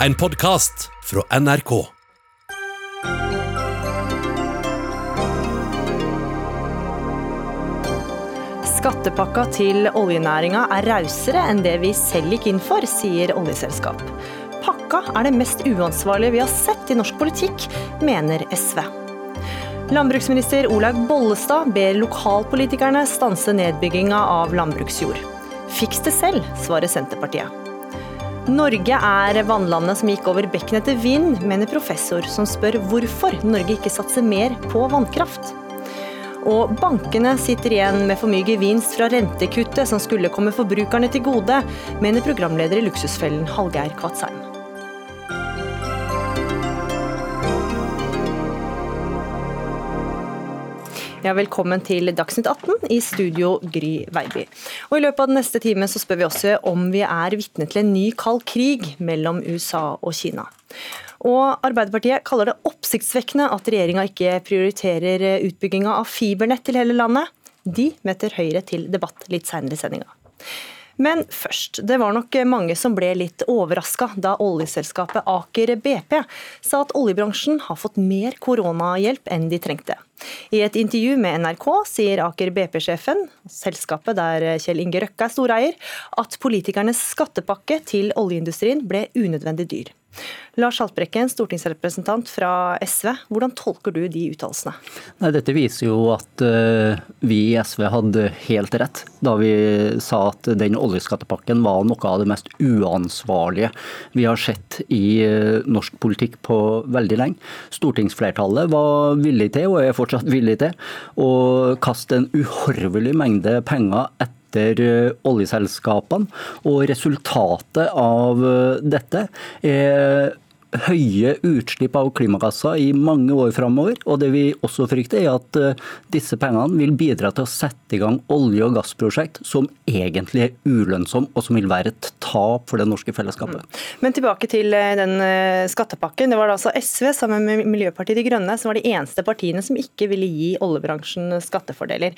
En podkast fra NRK. Skattepakka til oljenæringa er rausere enn det vi selv gikk inn for, sier oljeselskap. Pakka er det mest uansvarlige vi har sett i norsk politikk, mener SV. Landbruksminister Olaug Bollestad ber lokalpolitikerne stanse nedbygginga av landbruksjord. Fiks det selv, svarer Senterpartiet. Norge er vannlandet som gikk over bekken etter vind, mener professor, som spør hvorfor Norge ikke satser mer på vannkraft. Og bankene sitter igjen med for mye gevinst fra rentekuttet som skulle komme forbrukerne til gode, mener programleder i Luksusfellen Hallgeir Kvatsheim. Ja, velkommen til Dagsnytt 18 i studio Gry Veiby. Og I løpet av den neste time så spør vi også om vi er vitne til en ny kald krig mellom USA og Kina. Og Arbeiderpartiet kaller det oppsiktsvekkende at regjeringa ikke prioriterer utbygginga av fibernett til hele landet. De møter Høyre til debatt litt seinere i sendinga. Men først, det var nok mange som ble litt overraska da oljeselskapet Aker BP sa at oljebransjen har fått mer koronahjelp enn de trengte. I et intervju med NRK sier Aker BP-sjefen, selskapet der Kjell Inge Røkke er storeier, at politikernes skattepakke til oljeindustrien ble unødvendig dyr. Lars Haltbrekken, stortingsrepresentant fra SV. Hvordan tolker du de uttalelsene? Dette viser jo at uh, vi i SV hadde helt rett da vi sa at den oljeskattepakken var noe av det mest uansvarlige vi har sett i uh, norsk politikk på veldig lenge. Stortingsflertallet var villig til, og er fortsatt villig til, å kaste en uhorvelig mengde penger etter etter eh, oljeselskapene. Og resultatet av eh, dette er høye utslipp av klimagasser i mange år framover. Og det vi også frykter, er at eh, disse pengene vil bidra til å sette i gang olje- og gassprosjekt som egentlig er ulønnsomme, og som vil være et tap for det norske fellesskapet. Mm. Men tilbake til eh, den eh, skattepakken. Det var da altså SV sammen med Miljøpartiet De Grønne som var de eneste partiene som ikke ville gi oljebransjen skattefordeler.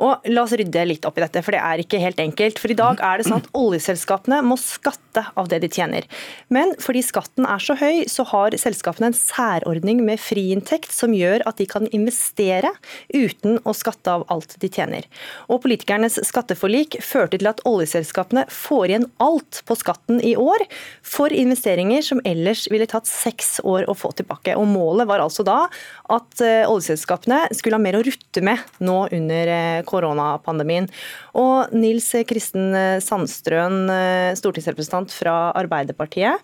Og La oss rydde litt opp i dette, for det er ikke helt enkelt. For i dag er det sånn at oljeselskapene må skatte av det de tjener. Men fordi skatten er så høy, så har selskapene en særordning med friinntekt som gjør at de kan investere uten å skatte av alt de tjener. Og Politikernes skatteforlik førte til at oljeselskapene får igjen alt på skatten i år for investeringer som ellers ville tatt seks år å få tilbake. Og Målet var altså da at eh, oljeselskapene skulle ha mer å rutte med nå under eh, koronapandemien. Og Nils Kristen Sandstrøen, eh, stortingsrepresentant fra Arbeiderpartiet.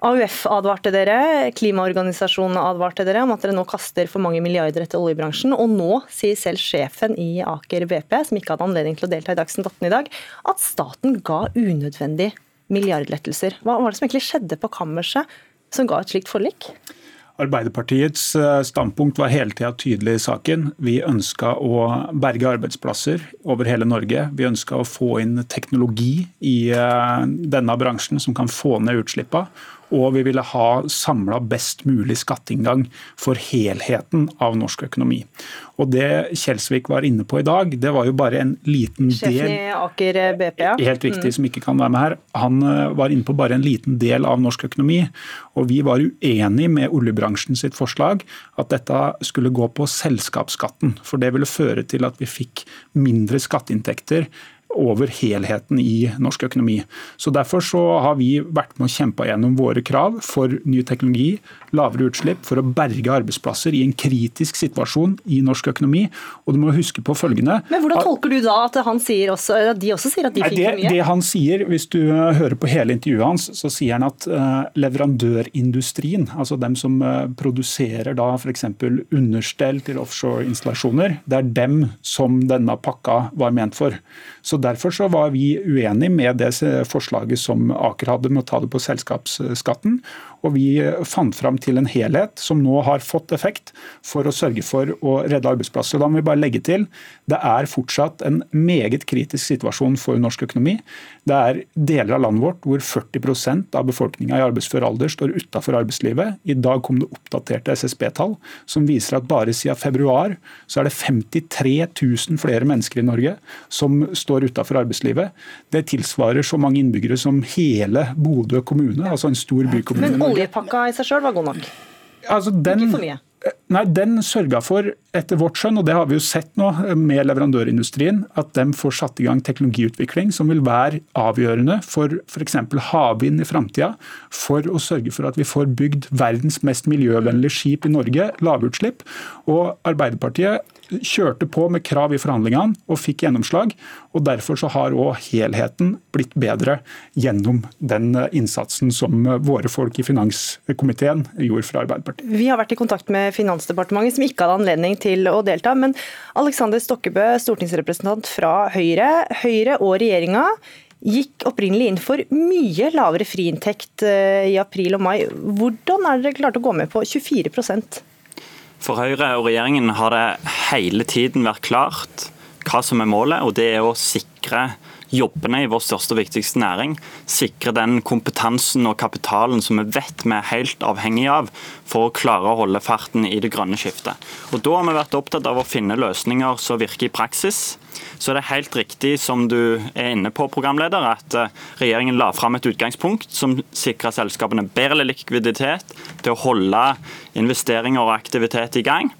AUF advarte dere, klimaorganisasjonene advarte dere om at dere nå kaster for mange milliarder etter oljebransjen. Og nå sier selv sjefen i Aker BP, som ikke hadde anledning til å delta i Dagsnytt 18 i dag, at staten ga unødvendig milliardlettelser. Hva var det som egentlig skjedde på kammerset som ga et slikt forlik? Arbeiderpartiets eh, standpunkt var hele tida tydelig i saken. Vi ønska å berge arbeidsplasser over hele Norge. Vi ønska å få inn teknologi i eh, denne bransjen som kan få ned utslippene og vi ville ha samla best mulig skatteinngang for helheten av norsk økonomi. Og Det Kjelsvik var inne på i dag, det var jo bare en liten del Sjefen i Aker BP, ja. Helt viktig, mm. som ikke kan være med her. Han eh, var inne på bare en liten del av norsk økonomi. Og vi var uenig med oljebransjen sitt forslag at dette skulle gå på selskapsskatten. For det ville føre til at vi fikk mindre skatteinntekter over helheten i norsk økonomi. Så Derfor så har vi vært med å kjempe gjennom våre krav for ny teknologi, lavere utslipp, for å berge arbeidsplasser i en kritisk situasjon i norsk økonomi. Og du må huske på følgende Men Hvordan tolker du da at, også, at de også sier at de fikk for mye? Det han sier, Hvis du eh, hører på hele intervjuet hans, så sier han at uh, leverandørindustrien, altså dem som uh, produserer da f.eks. understell til offshore-installasjoner, det er dem som denne pakka var ment for. Så Derfor så var vi uenig med det forslaget som Aker hadde med å ta det på selskapsskatten. Og vi fant fram til en helhet som nå har fått effekt for å sørge for å redde arbeidsplasser. Da må vi bare legge til det er fortsatt en meget kritisk situasjon for norsk økonomi. Det er deler av landet vårt hvor 40 av befolkninga i arbeidsfør alder står utafor arbeidslivet. I dag kom det oppdaterte SSB-tall som viser at bare siden februar så er det 53 000 flere mennesker i Norge som står utenfor arbeidslivet. Det tilsvarer så mange innbyggere som hele Bodø kommune, altså en stor bykommune. Men oljepakka i seg sjøl var god nok? Altså, den, Ikke for mye? Nei, Den sørga for, etter vårt skjønn, og det har vi jo sett nå med leverandørindustrien, at de får satt i gang teknologiutvikling som vil være avgjørende for f.eks. havvind i framtida. For å sørge for at vi får bygd verdens mest miljøvennlige skip i Norge, lavutslipp. Og Arbeiderpartiet kjørte på med krav i forhandlingene og fikk gjennomslag. og Derfor så har òg helheten blitt bedre gjennom den innsatsen som våre folk i finanskomiteen gjorde fra Arbeiderpartiet. Vi har vært i kontakt med Finansdepartementet, som ikke hadde anledning til å delta. Men Alexander Stokkebø, stortingsrepresentant fra Høyre. Høyre og regjeringa gikk opprinnelig inn for mye lavere friinntekt i april og mai. Hvordan er dere klart å gå med på 24 for Høyre og regjeringen har det hele tiden vært klart hva som er målet, og det er å sikre jobbene i vår største og viktigste næring. Sikre den kompetansen og kapitalen som vi vet vi er helt avhengig av for å klare å holde farten i det grønne skiftet. Og Da har vi vært opptatt av å finne løsninger som virker i praksis. Så er det helt riktig som du er inne på, programleder, at eh, regjeringen la fram et utgangspunkt som sikrer selskapene bedre likviditet til å holde investeringer og aktivitet i gang.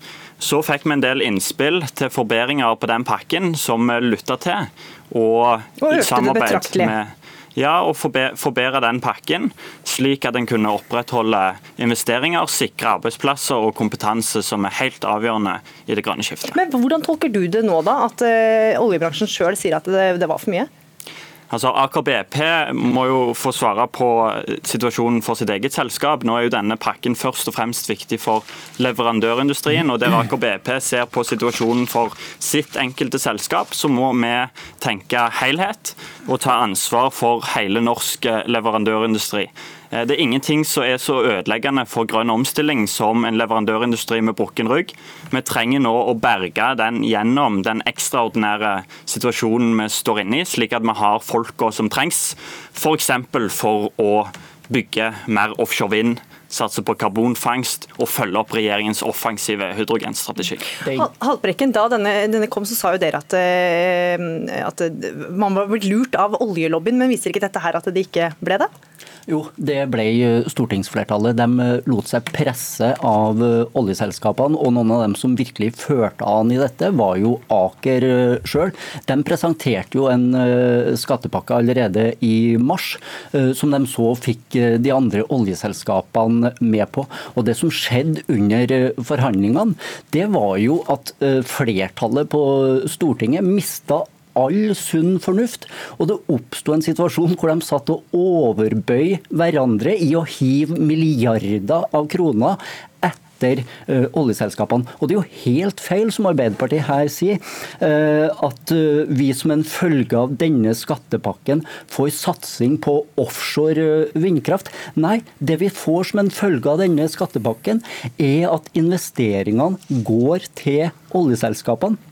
Så fikk vi en del innspill til forbedringer på den pakken som vi lytta til. Og, og i samarbeid med ja, og forbedre den pakken, slik at en kunne opprettholde investeringer, sikre arbeidsplasser og kompetanse som er helt avgjørende i det grønne skiftet. Men Hvordan tolker du det nå, da? At uh, oljebransjen sjøl sier at det, det var for mye? Altså, Aker BP må jo få svare på situasjonen for sitt eget selskap. Nå er jo denne pakken først og fremst viktig for leverandørindustrien. og Der Aker BP ser på situasjonen for sitt enkelte selskap, så må vi tenke helhet og ta ansvar for hele norsk leverandørindustri. Eh, det er ingenting som er så ødeleggende for grønn omstilling som en leverandørindustri med brukken rygg. Vi trenger nå å berge den gjennom den ekstraordinære situasjonen vi står inne i, slik at vi har folka som trengs, f.eks. For, for å bygge mer offshore vind satse på karbonfangst og følge opp regjeringens offensive hydrogenstrategi. Haltbrekken, Da denne, denne, kom, så sa jo dere at, eh, at man var blitt lurt av oljelobbyen, men viser ikke dette her at det ikke ble det? Jo, det ble stortingsflertallet. De eh, lot seg presse av eh, oljeselskapene, og noen av dem som virkelig førte an i dette, var jo Aker eh, sjøl. De presenterte jo en skattepakke allerede i mars, som de så fikk de andre oljeselskapene med på. Og Det som skjedde under forhandlingene, det var jo at flertallet på Stortinget mista all sunn fornuft. Og det oppsto en situasjon hvor de satt og overbøy hverandre i å hive milliarder av kroner etter uh, oljeselskapene. Og det er jo helt feil, som Arbeiderpartiet her sier, uh, at uh, vi som en følge av denne skattepakken får satsing på offshore vindkraft. Nei, det vi får som en følge av denne skattepakken, er at investeringene går til oljeselskapene.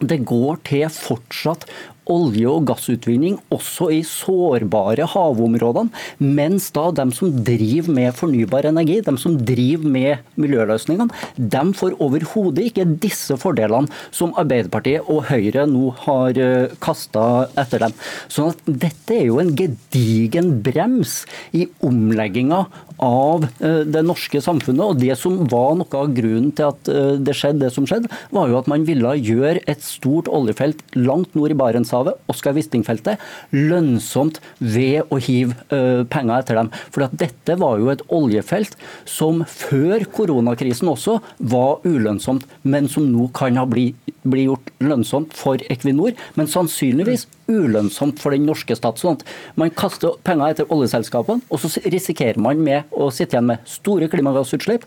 Det går til fortsatt olje- og gassutvinning også i sårbare havområdene, mens da de som driver med fornybar energi, de som driver med miljøløsningene, de får overhodet ikke disse fordelene som Arbeiderpartiet og Høyre nå har eh, kasta etter dem. Så dette er jo en gedigen brems i omlegginga av eh, det norske samfunnet. Og det som var noe av grunnen til at eh, det skjedde det som skjedde, var jo at man ville gjøre et stort oljefelt langt nord i Barentshavet, Oskar Wisting-feltet, lønnsomt ved å hive uh, penger etter dem. For dette var jo et oljefelt som før koronakrisen også var ulønnsomt, men som nå kan ha blitt bli gjort lønnsomt for Equinor, men sannsynligvis ulønnsomt for den norske stat. sånn Man kaster penger etter oljeselskapene, og så risikerer man med å sitte igjen med store klimagassutslipp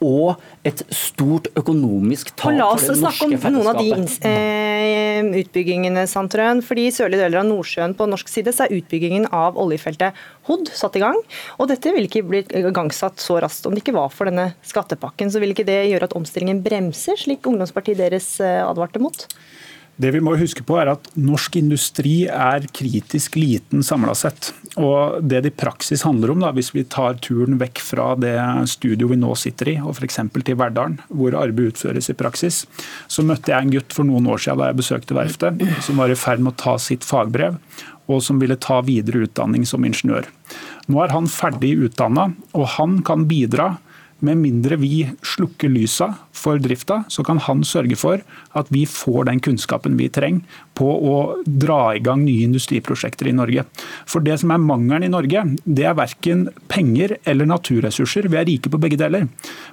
og et stort økonomisk tap for det norske fellesskapet. La oss snakke om noen av de eh, utbyggingene, Sandtrøen. Fordi I sørlige deler av Nordsjøen på norsk side så er utbyggingen av oljefeltet Hod satt i gang. Og dette ville ikke blitt igangsatt så raskt om det ikke var for denne skattepakken. Så vil ikke det gjøre at omstillingen bremser, slik ungdomspartiet deres eh, advarte mot? Det vi må huske på er at Norsk industri er kritisk liten samla sett. Og Det det i praksis handler om, da, hvis vi tar turen vekk fra det studioet vi nå sitter i, og f.eks. til Verdalen, hvor arbeid utføres i praksis, så møtte jeg en gutt for noen år siden da jeg besøkte verftet, som var i ferd med å ta sitt fagbrev, og som ville ta videre utdanning som ingeniør. Nå er han ferdig utdanna, og han kan bidra med mindre vi slukker lysa for drifta, så kan han sørge for at vi får den kunnskapen vi trenger på å dra i gang nye industriprosjekter i Norge. For Det som er mangelen i Norge, det er verken penger eller naturressurser. Vi er rike på begge deler.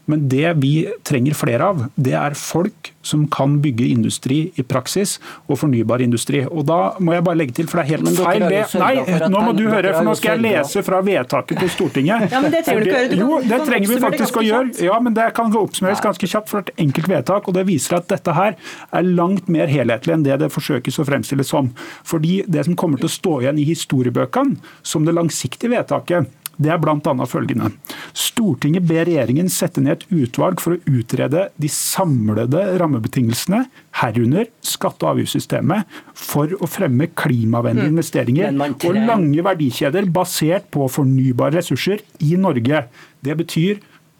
Men det vi trenger flere av, det er folk som kan bygge industri i praksis, og fornybar industri. Og Da må jeg bare legge til, for det er helt feil det Nei, nå må du høre, for nå skal jeg lese fra vedtaket på Stortinget. Ja, men Det trenger du ikke gjøre. Jo, det trenger vi faktisk å gjøre. Ja, men Det kan oppsummeres ganske kjapt for et enkelt vedtak. og Det viser at dette her er langt mer helhetlig enn det det forsøkes og fremstilles som. Fordi Det som kommer til å stå igjen i historiebøkene som det langsiktige vedtaket, det er bl.a. følgende. Stortinget ber regjeringen sette ned et utvalg for å utrede de samlede rammebetingelsene, herunder skatte- og avgiftssystemet, for å fremme klimavennlige mm. investeringer og lange verdikjeder basert på fornybare ressurser i Norge. Det betyr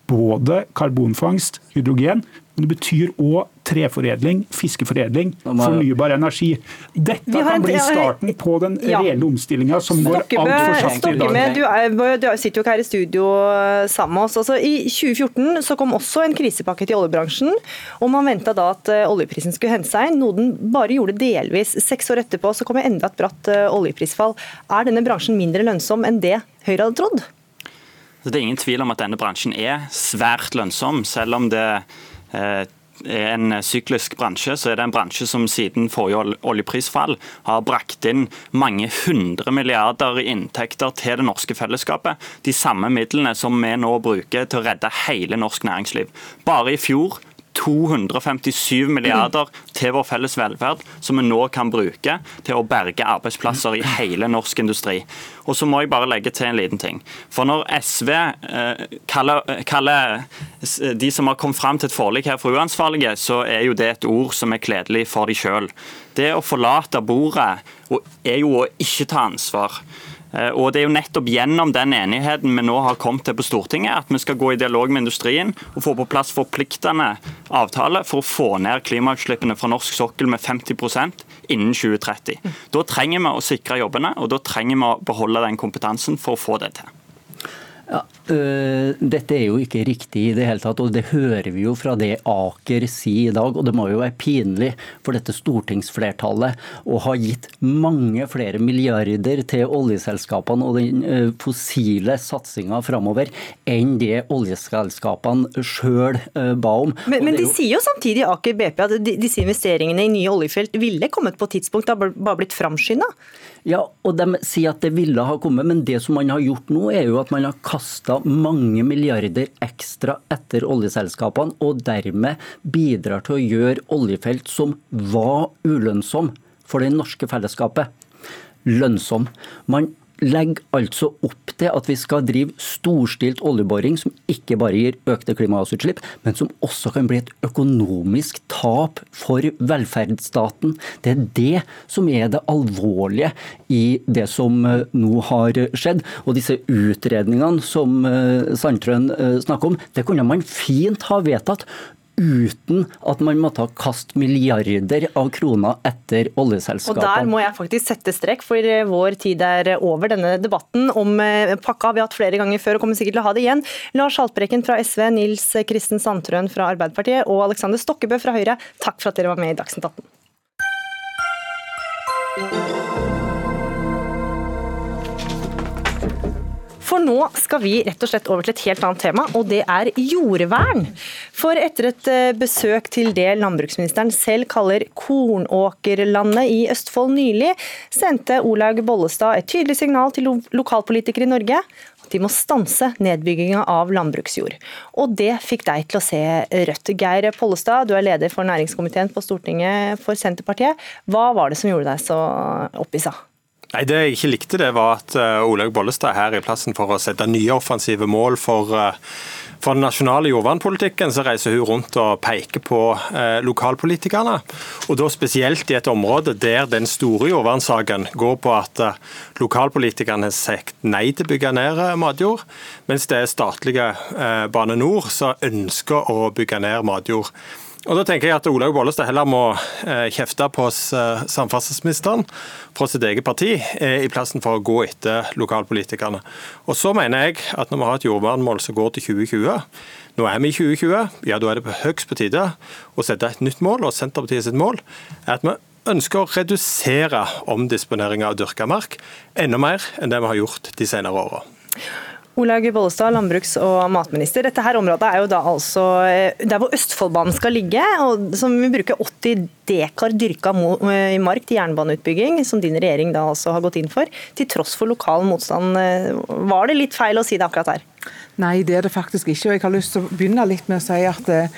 både karbonfangst, hydrogen, men det betyr òg treforedling, fiskeforedling, fornybar energi. Dette kan bli starten på den reelle omstillinga som går altfor sakte i dag. Du, er, du sitter jo ikke her i studio sammen med oss. Altså, I 2014 så kom også en krisepakke til oljebransjen. og Man venta da at eh, oljeprisen skulle hente seg, noe den bare gjorde delvis. Seks år etterpå så kom enda et bratt eh, oljeprisfall. Er denne bransjen mindre lønnsom enn det Høyre hadde trodd? Det er ingen tvil om at denne bransjen er svært lønnsom, selv om det en syklisk bransje, så er det en bransje som siden forrige oljeprisfall har brakt inn mange hundre milliarder i inntekter til det norske fellesskapet. De samme midlene som vi nå bruker til å redde hele norsk næringsliv. Bare i fjor 257 milliarder til vår felles velferd, som vi nå kan bruke til å berge arbeidsplasser i hele norsk industri. Og så må jeg bare legge til en liten ting. For når SV eh, kaller, kaller, de som har kommet fram til et forlik her for uansvarlige, så er jo det et ord som er kledelig for de sjøl. Det å forlate bordet er jo å ikke ta ansvar. Eh, og Det er jo nettopp gjennom den enigheten vi nå har kommet til på Stortinget, at vi skal gå i dialog med industrien og få på plass forpliktende avtale for å få ned klimautslippene fra norsk sokkel med 50% innen 2030. Da trenger vi å sikre jobbene, og da trenger vi å beholde den kompetansen for å få det til. Ja, øh, dette er jo ikke riktig i det hele tatt, og det hører vi jo fra det Aker sier i dag. Og det må jo være pinlig for dette stortingsflertallet å ha gitt mange flere milliarder til oljeselskapene og den øh, fossile satsinga framover enn det oljeselskapene sjøl øh, ba om. Men, men de jo... sier jo samtidig Aker BP at disse investeringene i nye oljefelt ville kommet på et tidspunkt, det har bare blitt framskynda? Ja, og De sier at det ville ha kommet, men det som man har gjort nå, er jo at man har kasta mange milliarder ekstra etter oljeselskapene, og dermed bidrar til å gjøre oljefelt som var ulønnsom for det norske fellesskapet, lønnsom. Man legger altså opp til at vi skal drive storstilt oljeboring som ikke bare gir økte klimagassutslipp, men som også kan bli et økonomisk tap for velferdsstaten. Det er det som er det alvorlige i det som eh, nå har skjedd. Og disse utredningene som eh, Sandtrøen eh, snakker om, det kunne man fint ha vedtatt uten at man måtte ha kast milliarder av kroner etter oljeselskapene. Og Der må jeg faktisk sette strek, for vår tid er over denne debatten om eh, pakka. Vi har hatt flere ganger før og kommer sikkert til å ha det igjen. Lars Haltbrekken fra SV, Nils Kristen Sandtrøen fra Arbeiderpartiet og Alexander Stokkebø fra Høyre, takk for at dere var med i Dagsnytt 18. For nå skal vi rett og slett over til et helt annet tema, og det er jordvern. For etter et eh, besøk til det landbruksministeren selv kaller kornåkerlandet i Østfold nylig, sendte Olaug Bollestad et tydelig signal til lokalpolitikere i Norge. at De må stanse nedbygginga av landbruksjord. Og det fikk deg til å se rødt. Geir Pollestad, du er leder for næringskomiteen på Stortinget for Senterpartiet. Hva var det som gjorde deg så opphissa? Nei, Det jeg ikke likte, det var at uh, Olaug Bollestad her i plassen for å sette nye offensive mål for uh, For den nasjonale jordvernpolitikken så reiser hun rundt og peker på eh, lokalpolitikerne. Og da spesielt i et område der den store jordvernsaken går på at eh, lokalpolitikerne har sagt nei til å bygge ned eh, matjord, mens det er statlige eh, Bane Nor som ønsker å bygge ned matjord. Og da tenker jeg at Olaug Bollestad heller må eh, kjefte på eh, samferdselsministeren fra sitt eget parti, eh, i plassen for å gå etter lokalpolitikerne. Og så mener jeg at når vi har et jordvernmål som går til 2020, nå er vi i 2020, ja da er det høyst på tide å sette et nytt mål. Og Senterpartiet sitt mål er at vi ønsker å redusere omdisponeringa av dyrka mark enda mer enn det vi har gjort de senere åra. Olaug Bollestad, landbruks- og matminister. Dette her området er jo da altså eh, der hvor Østfoldbanen skal ligge, og som vil bruke 80 dekar dyrka eh, mark til jernbaneutbygging, som din regjering da altså har gått inn for, til tross for lokal motstand. Eh, var det litt feil å si det akkurat her? Nei, det er det faktisk ikke. og Jeg har lyst til å begynne litt med å si at eh,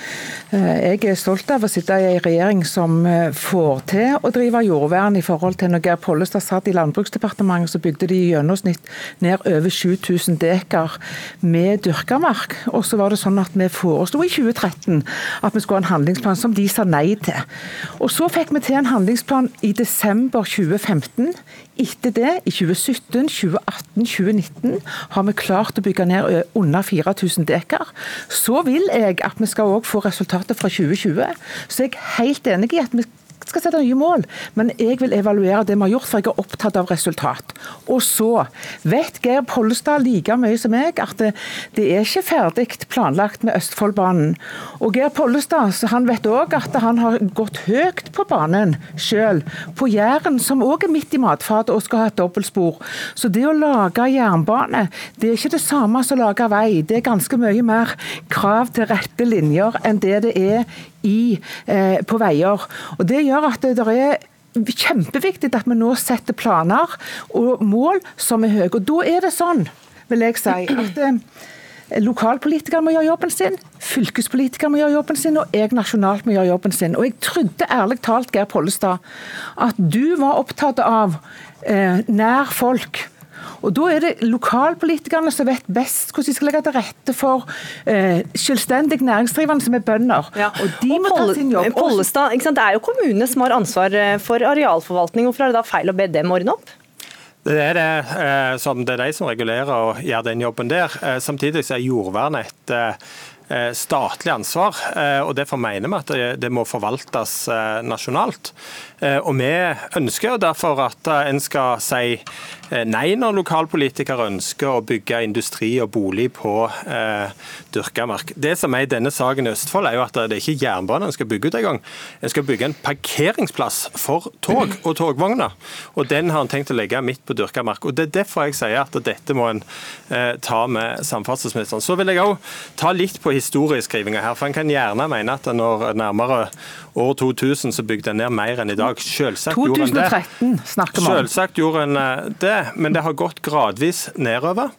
jeg er stolt av å sitte i en regjering som eh, får til å drive jordvern i forhold til når Geir Pollestad satt i Landbruksdepartementet, så bygde de i gjennomsnitt ned over 7000 dekar med dyrka mark. Og så var det sånn at vi foreslo i 2013 at vi skulle ha en handlingsplan som de sa nei til. Og så fikk vi til en handlingsplan i desember 2015. Etter det, i 2017, 2018, 2019, har vi klart å bygge ned under 4000 dekar. Så vil jeg at vi skal også få resultater fra 2020. Så jeg er helt enig i at vi skal sette nye mål, men jeg vil evaluere det vi har gjort, for jeg er opptatt av resultat. Og så vet Geir Pollestad like mye som meg at det, det er ikke ferdig planlagt med Østfoldbanen. Og Geir Pollestad han vet òg at han har gått høyt på banen sjøl, på Jæren, som òg er midt i matfatet og skal ha et dobbeltspor. Så det å lage jernbane, det er ikke det samme som å lage vei. Det er ganske mye mer krav til rette linjer enn det det er i, eh, på veier. Og Det gjør at det er kjempeviktig at vi nå setter planer og mål som er høye. Og Da er det sånn, vil jeg si, at eh, Lokalpolitikere må gjøre jobben sin, fylkespolitikere må gjøre jobben sin, og jeg nasjonalt må gjøre jobben sin. Og Jeg trodde ærlig talt, Geir Pollestad, at du var opptatt av eh, nær folk. Og Da er det lokalpolitikerne som vet best hvordan de skal legge til rette for eh, selvstendig næringsdrivende som er bønder. Ja. Og de og må ta sin jobb. Pollestad, Det er jo kommunene som har ansvar eh, for arealforvaltning. Hvorfor er det da feil å be dem ordne opp? Det er det, eh, som det er de som regulerer og gjør den jobben der. Eh, samtidig så er jordvernet et eh, statlig ansvar, eh, og Derfor mener vi at det, må forvaltes nasjonalt. Og Vi ønsker derfor at en skal si Eh, nei når lokalpolitikere ønsker å bygge industri og bolig på eh, dyrka mark. Det som er i denne saken i Østfold, er jo at det er ikke jernbane en skal bygge ut engang. En skal bygge en parkeringsplass for tog og togvogner. Og Den har en tenkt å legge midt på dyrka mark. Og Det er derfor jeg sier at dette må en eh, ta med samferdselsministeren. Så vil jeg òg ta litt på historieskrivinga her. for En kan gjerne mene at når nærmere år 2000 så bygde en ned mer enn i dag. Selvsagt 2013 snakker vi om. Selvsagt gjorde en eh, det men det har gått gradvis nedover.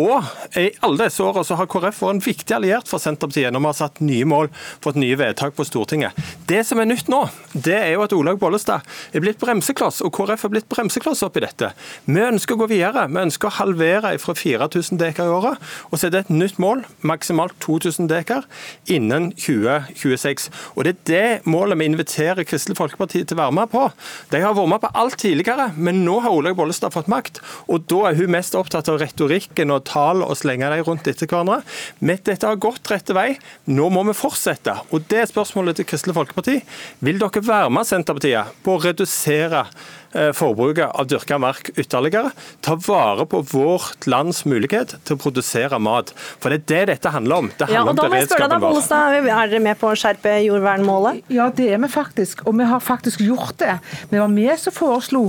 Og i alle disse årene så har KrF vært en viktig alliert for Senterpartiet når vi har satt nye mål, fått nye vedtak på Stortinget. Det som er nytt nå, det er jo at Olaug Bollestad er blitt bremsekloss, og KrF er blitt bremsekloss oppi dette. Vi ønsker å gå videre. Vi ønsker å halvere fra 4000 dekar i året og sette et nytt mål, maksimalt 2000 dekar, innen 2026. Og Det er det målet vi inviterer Kristelig Folkeparti til å være med på. De har vært med på alt tidligere, men nå har Olaug Bollestad fått makt, og da er hun mest opptatt av retorikken og tall og slenge dem rundt etter hverandre. Men dette har gått rette vei. Nå må vi fortsette. Og det er spørsmålet til Kristelig Folkeparti. Vil dere være med Senterpartiet på å redusere forbruket av dyrka mark ytterligere. Ta vare på vårt lands mulighet til å produsere mat. For det er det dette handler om. Det handler ja, og da må jeg spørre deg, Bollestad, Er dere med på å skjerpe jordvernmålet? Ja, det er vi faktisk. Og vi har faktisk gjort det. Vi var med som foreslo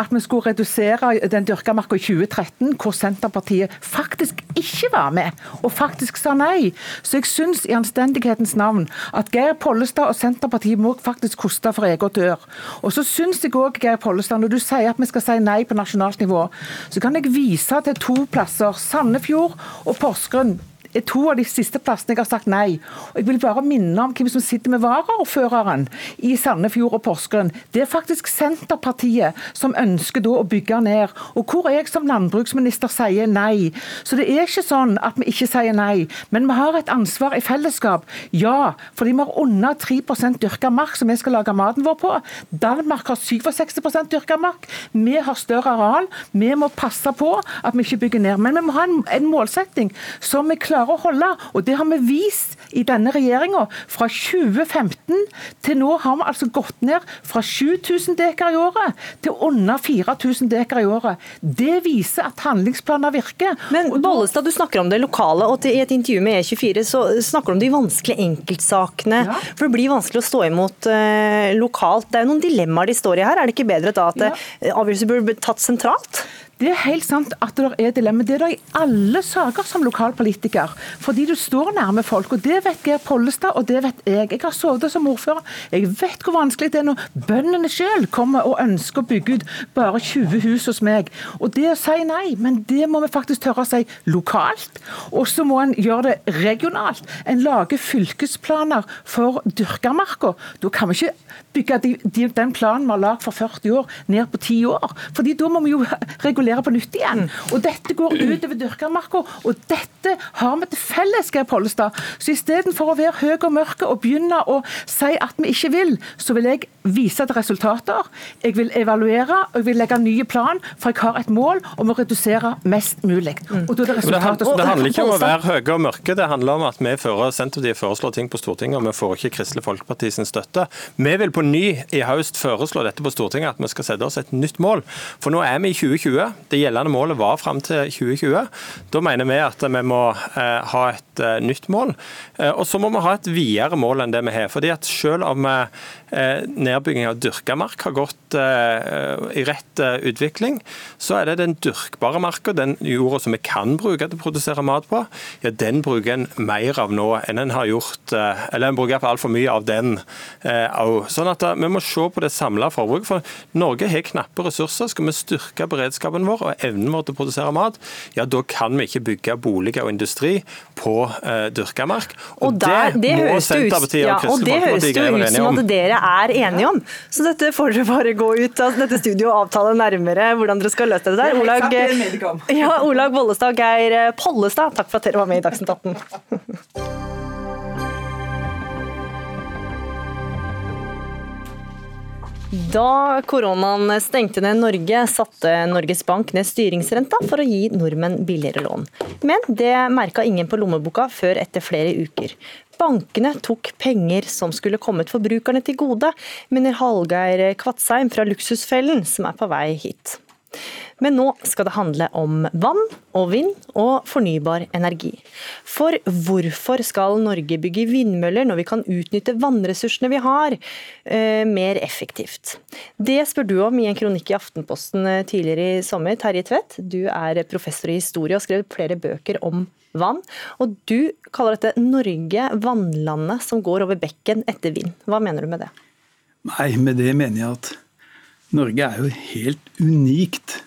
at vi skulle redusere den dyrka marka i 2013, hvor Senterpartiet faktisk ikke var med, og faktisk sa nei. Så jeg syns i anstendighetens navn at Geir Pollestad og Senterpartiet må faktisk koste for egen dør. Og så syns jeg òg Geir Pollestad Ropstad, når du sier at vi skal si nei på nasjonalt nivå, så kan jeg vise til to plasser, Sandefjord og Porsgrunn er to av de siste plassene jeg har sagt nei. Og jeg vil bare minne om hvem som sitter med varaordføreren i Sandefjord og Porsgrunn. Det er faktisk Senterpartiet som ønsker da å bygge ned. Og hvor jeg som landbruksminister sier nei. Så det er ikke sånn at vi ikke sier nei. Men vi har et ansvar i fellesskap. Ja, fordi vi har under 3 dyrka mark som vi skal lage maten vår på. Danmark har 67 dyrka mark. Vi har større areal. Vi må passe på at vi ikke bygger ned. Men vi må ha en, en målsetting som vi klarer å holde. Og det har vi vist i denne regjeringa. Fra 2015 til nå har vi altså gått ned fra 7000 dekar i året til under 4000 dekar i året. Det viser at handlingsplaner virker. Men Bollestad, du snakker om det lokale, og i et intervju med E24 så snakker du om de vanskelige enkeltsakene. Ja. For det blir vanskelig å stå imot uh, lokalt. Det er jo noen dilemmaer de står i her. Er det ikke bedre da at ja. Eh, avgjørelser burde tatt sentralt? Det er helt sant at det er dilemma. Det er det i alle saker som lokalpolitiker. Fordi du står nærme folk. og Det vet Geir Pollestad, og det vet jeg. Jeg har sovet som ordfører. Jeg vet hvor vanskelig det er når bøndene selv kommer og ønsker å bygge ut bare 20 hus hos meg. Og det å si nei, men det må vi faktisk tørre å si lokalt. Og så må en gjøre det regionalt. En lager fylkesplaner for dyrkamarka. Da kan vi ikke bygge de, de, den planen vi har lagd for 40 år, ned på 10 år. Fordi da må vi jo regulere regulere på nytt igjen. Og Dette går utover dyrkermarka, og dette har vi til felles, Geir Pollestad. Så istedenfor å være høy og mørke og begynne å si at vi ikke vil, så vil jeg vise til resultater. Jeg vil evaluere og jeg vil legge en ny plan, for jeg har et mål om å redusere mest mulig. Og da er det resultater det, det handler ikke om å være høye og mørke, det handler om at vi fører, Senterpartiet foreslår ting på Stortinget, og vi får ikke Kristelig Folkeparti sin støtte. Vi vil på ny i høst foreslå dette på Stortinget, at vi skal sette oss et nytt mål. For nå er vi i 2020. Det gjeldende målet var fram til 2020. Da mener vi at vi må eh, ha et eh, nytt mål. Eh, og så må vi ha et videre mål enn det vi har. fordi at selv om nedbygging av dyrka mark har gått i rett utvikling, så er det den dyrkbare marka, den jorda som vi kan bruke til å produsere mat på, ja, den bruker en mer av nå enn en har gjort Eller en bruker altfor mye av den òg. Sånn at vi må se på det samla forbruket. For Norge har knappe ressurser. Skal vi styrke beredskapen vår og evnen vår til å produsere mat, ja da kan vi ikke bygge boliger og industri på uh, dyrka mark. Og, og der, det, det må Senterpartiet ja, og Kristelig Folkeparti være enige om. Og det høres jo ut som at dere er enige om. Så dette får dere bare gå ut av dette studioet og avtale nærmere hvordan dere skal løse det der. Olag, ja, Olag Bollestad og Geir Pollestad, takk for at dere var med i Dagsnytt 18. Da koronaen stengte ned Norge, satte Norges Bank ned styringsrenta for å gi nordmenn billigere lån. Men det merka ingen på lommeboka før etter flere uker. Bankene tok penger som skulle kommet forbrukerne til gode, mener Hallgeir Kvatsheim fra Luksusfellen, som er på vei hit. Men nå skal det handle om vann og vind og fornybar energi. For hvorfor skal Norge bygge vindmøller når vi kan utnytte vannressursene vi har, eh, mer effektivt? Det spør du om i en kronikk i Aftenposten eh, tidligere i sommer. Terje Tvedt, du er professor i historie og har skrevet flere bøker om vann. Og du kaller dette Norge vannlandet som går over bekken etter vind. Hva mener du med det? Nei, med det mener jeg at Norge er jo helt unikt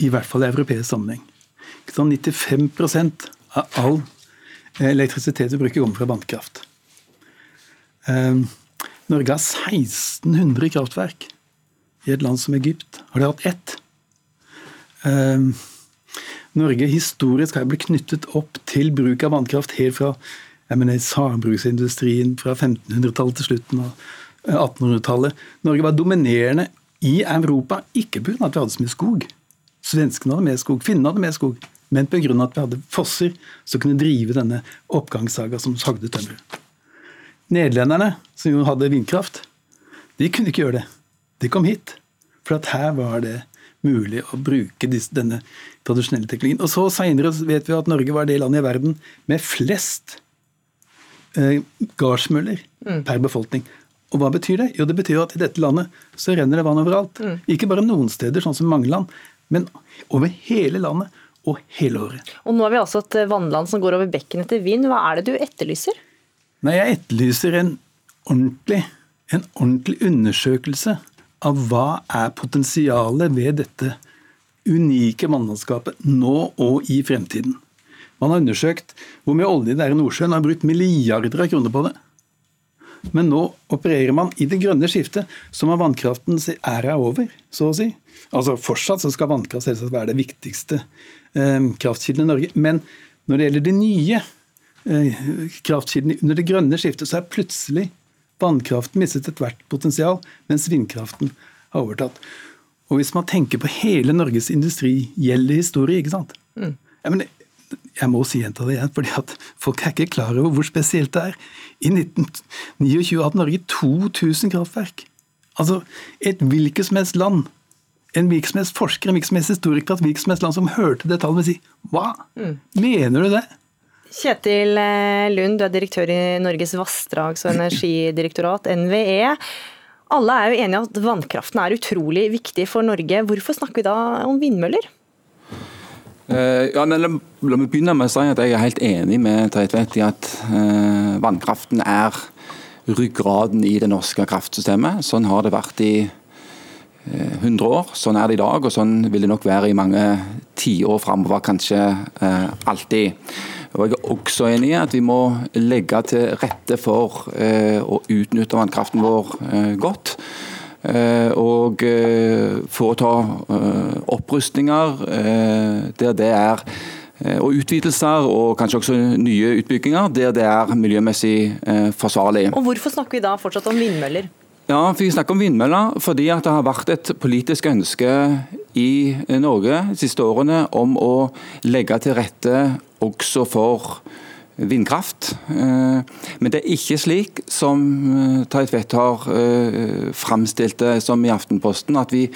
i hvert fall i europeisk sammenheng. Sånn 95% av all elektrisitet vi bruker, kommer fra vannkraft. Eh, Norge har 1600 kraftverk. I et land som Egypt har de hatt ett. Eh, Norge historisk har blitt knyttet opp til bruk av vannkraft helt fra sagbruksindustrien fra 1500-tallet til slutten av 1800-tallet. Norge var dominerende i Europa, ikke pga. at vi hadde så mye skog, Svenskene hadde mer skog, finnene hadde mer skog. Men pga. at vi hadde fosser som kunne drive denne oppgangssaga som sagde tømmer. Nederlenderne, som jo hadde vindkraft, de kunne ikke gjøre det. De kom hit. For at her var det mulig å bruke denne tradisjonelle teknologien. Og så Seinere vet vi at Norge var det landet i verden med flest eh, gardsmøller mm. per befolkning. Og hva betyr det? Jo, det betyr at i dette landet så renner det vann overalt. Mm. Ikke bare noen steder, sånn som mange land, men over hele landet og hele året. Og Nå har vi altså et vannland som går over bekken etter vind. Hva er det du etterlyser? Nei, Jeg etterlyser en ordentlig, en ordentlig undersøkelse av hva er potensialet ved dette unike vannlandskapet nå og i fremtiden. Man har undersøkt hvor mye olje det er i Nordsjøen, og har brukt milliarder av kroner på det. Men nå opererer man i det grønne skiftet, som om vannkraftens æra er over, så å si. Altså Fortsatt så skal vannkraft selvsagt være det viktigste eh, kraftkilden i Norge. Men når det gjelder de nye eh, kraftkildene under det grønne skiftet, så er plutselig vannkraften mistet ethvert potensial, mens vindkraften har overtatt. Og hvis man tenker på hele Norges industrielle historie, ikke sant. Mm. Ja, men jeg må si gjenta det igjen, fordi at folk er ikke klar over hvor spesielt det er. I 1929 hadde Norge 2000 kraftverk. Altså et hvilket som helst land, en hvilken som helst forsker, en hvilken som helst historiker et hvilket som helst land som hørte det tallet, vil si hva? Mm. Mener du det? Kjetil eh, Lund, du er direktør i Norges vassdrags- og energidirektorat, NVE. Alle er jo enige at vannkraften er utrolig viktig for Norge. Hvorfor snakker vi da om vindmøller? Uh, ja, men la, meg begynne med å si at Jeg er helt enig med Tveitvedt i at uh, vannkraften er ryggraden i det norske kraftsystemet. Sånn har det vært i uh, eh, 100 år, sånn er det i dag og sånn vil det nok være i mange tiår framover, kanskje alltid. Og Jeg er også enig i at vi må legge til rette for å utnytte vannkraften vår godt. Eh, og eh, foreta eh, opprustninger der det er og utvidelser og kanskje også nye utbygginger der det er miljømessig forsvarlig. Og Hvorfor snakker vi da fortsatt om vindmøller? Ja, for Vi snakker om vindmøller fordi at det har vært et politisk ønske i Norge de siste årene om å legge til rette også for vindkraft. Eh, men det er ikke slik som Tait Tvedt har eh, framstilt det som i Aftenposten, at vi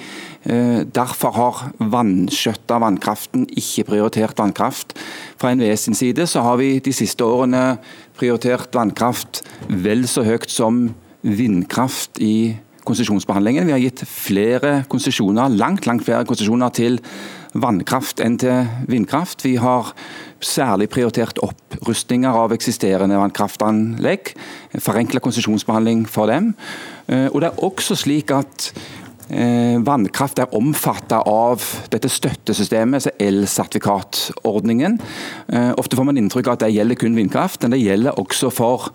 derfor har vanskjøtta vannkraften, ikke prioritert vannkraft. Fra NVE sin side så har vi de siste årene prioritert vannkraft vel så høyt som vindkraft i konsesjonsbehandlingen. Vi har gitt flere konsesjoner, langt, langt flere konsesjoner til vannkraft enn til vindkraft. Vi har særlig prioritert opprustninger av eksisterende vannkraftanlegg. Forenkla konsesjonsbehandling for dem. Eh, og det er også slik at eh, Vannkraft er omfattet av dette støttesystemet, altså elsertifikatordningen. Eh, ofte får man inntrykk av at det gjelder kun vindkraft, men det gjelder også for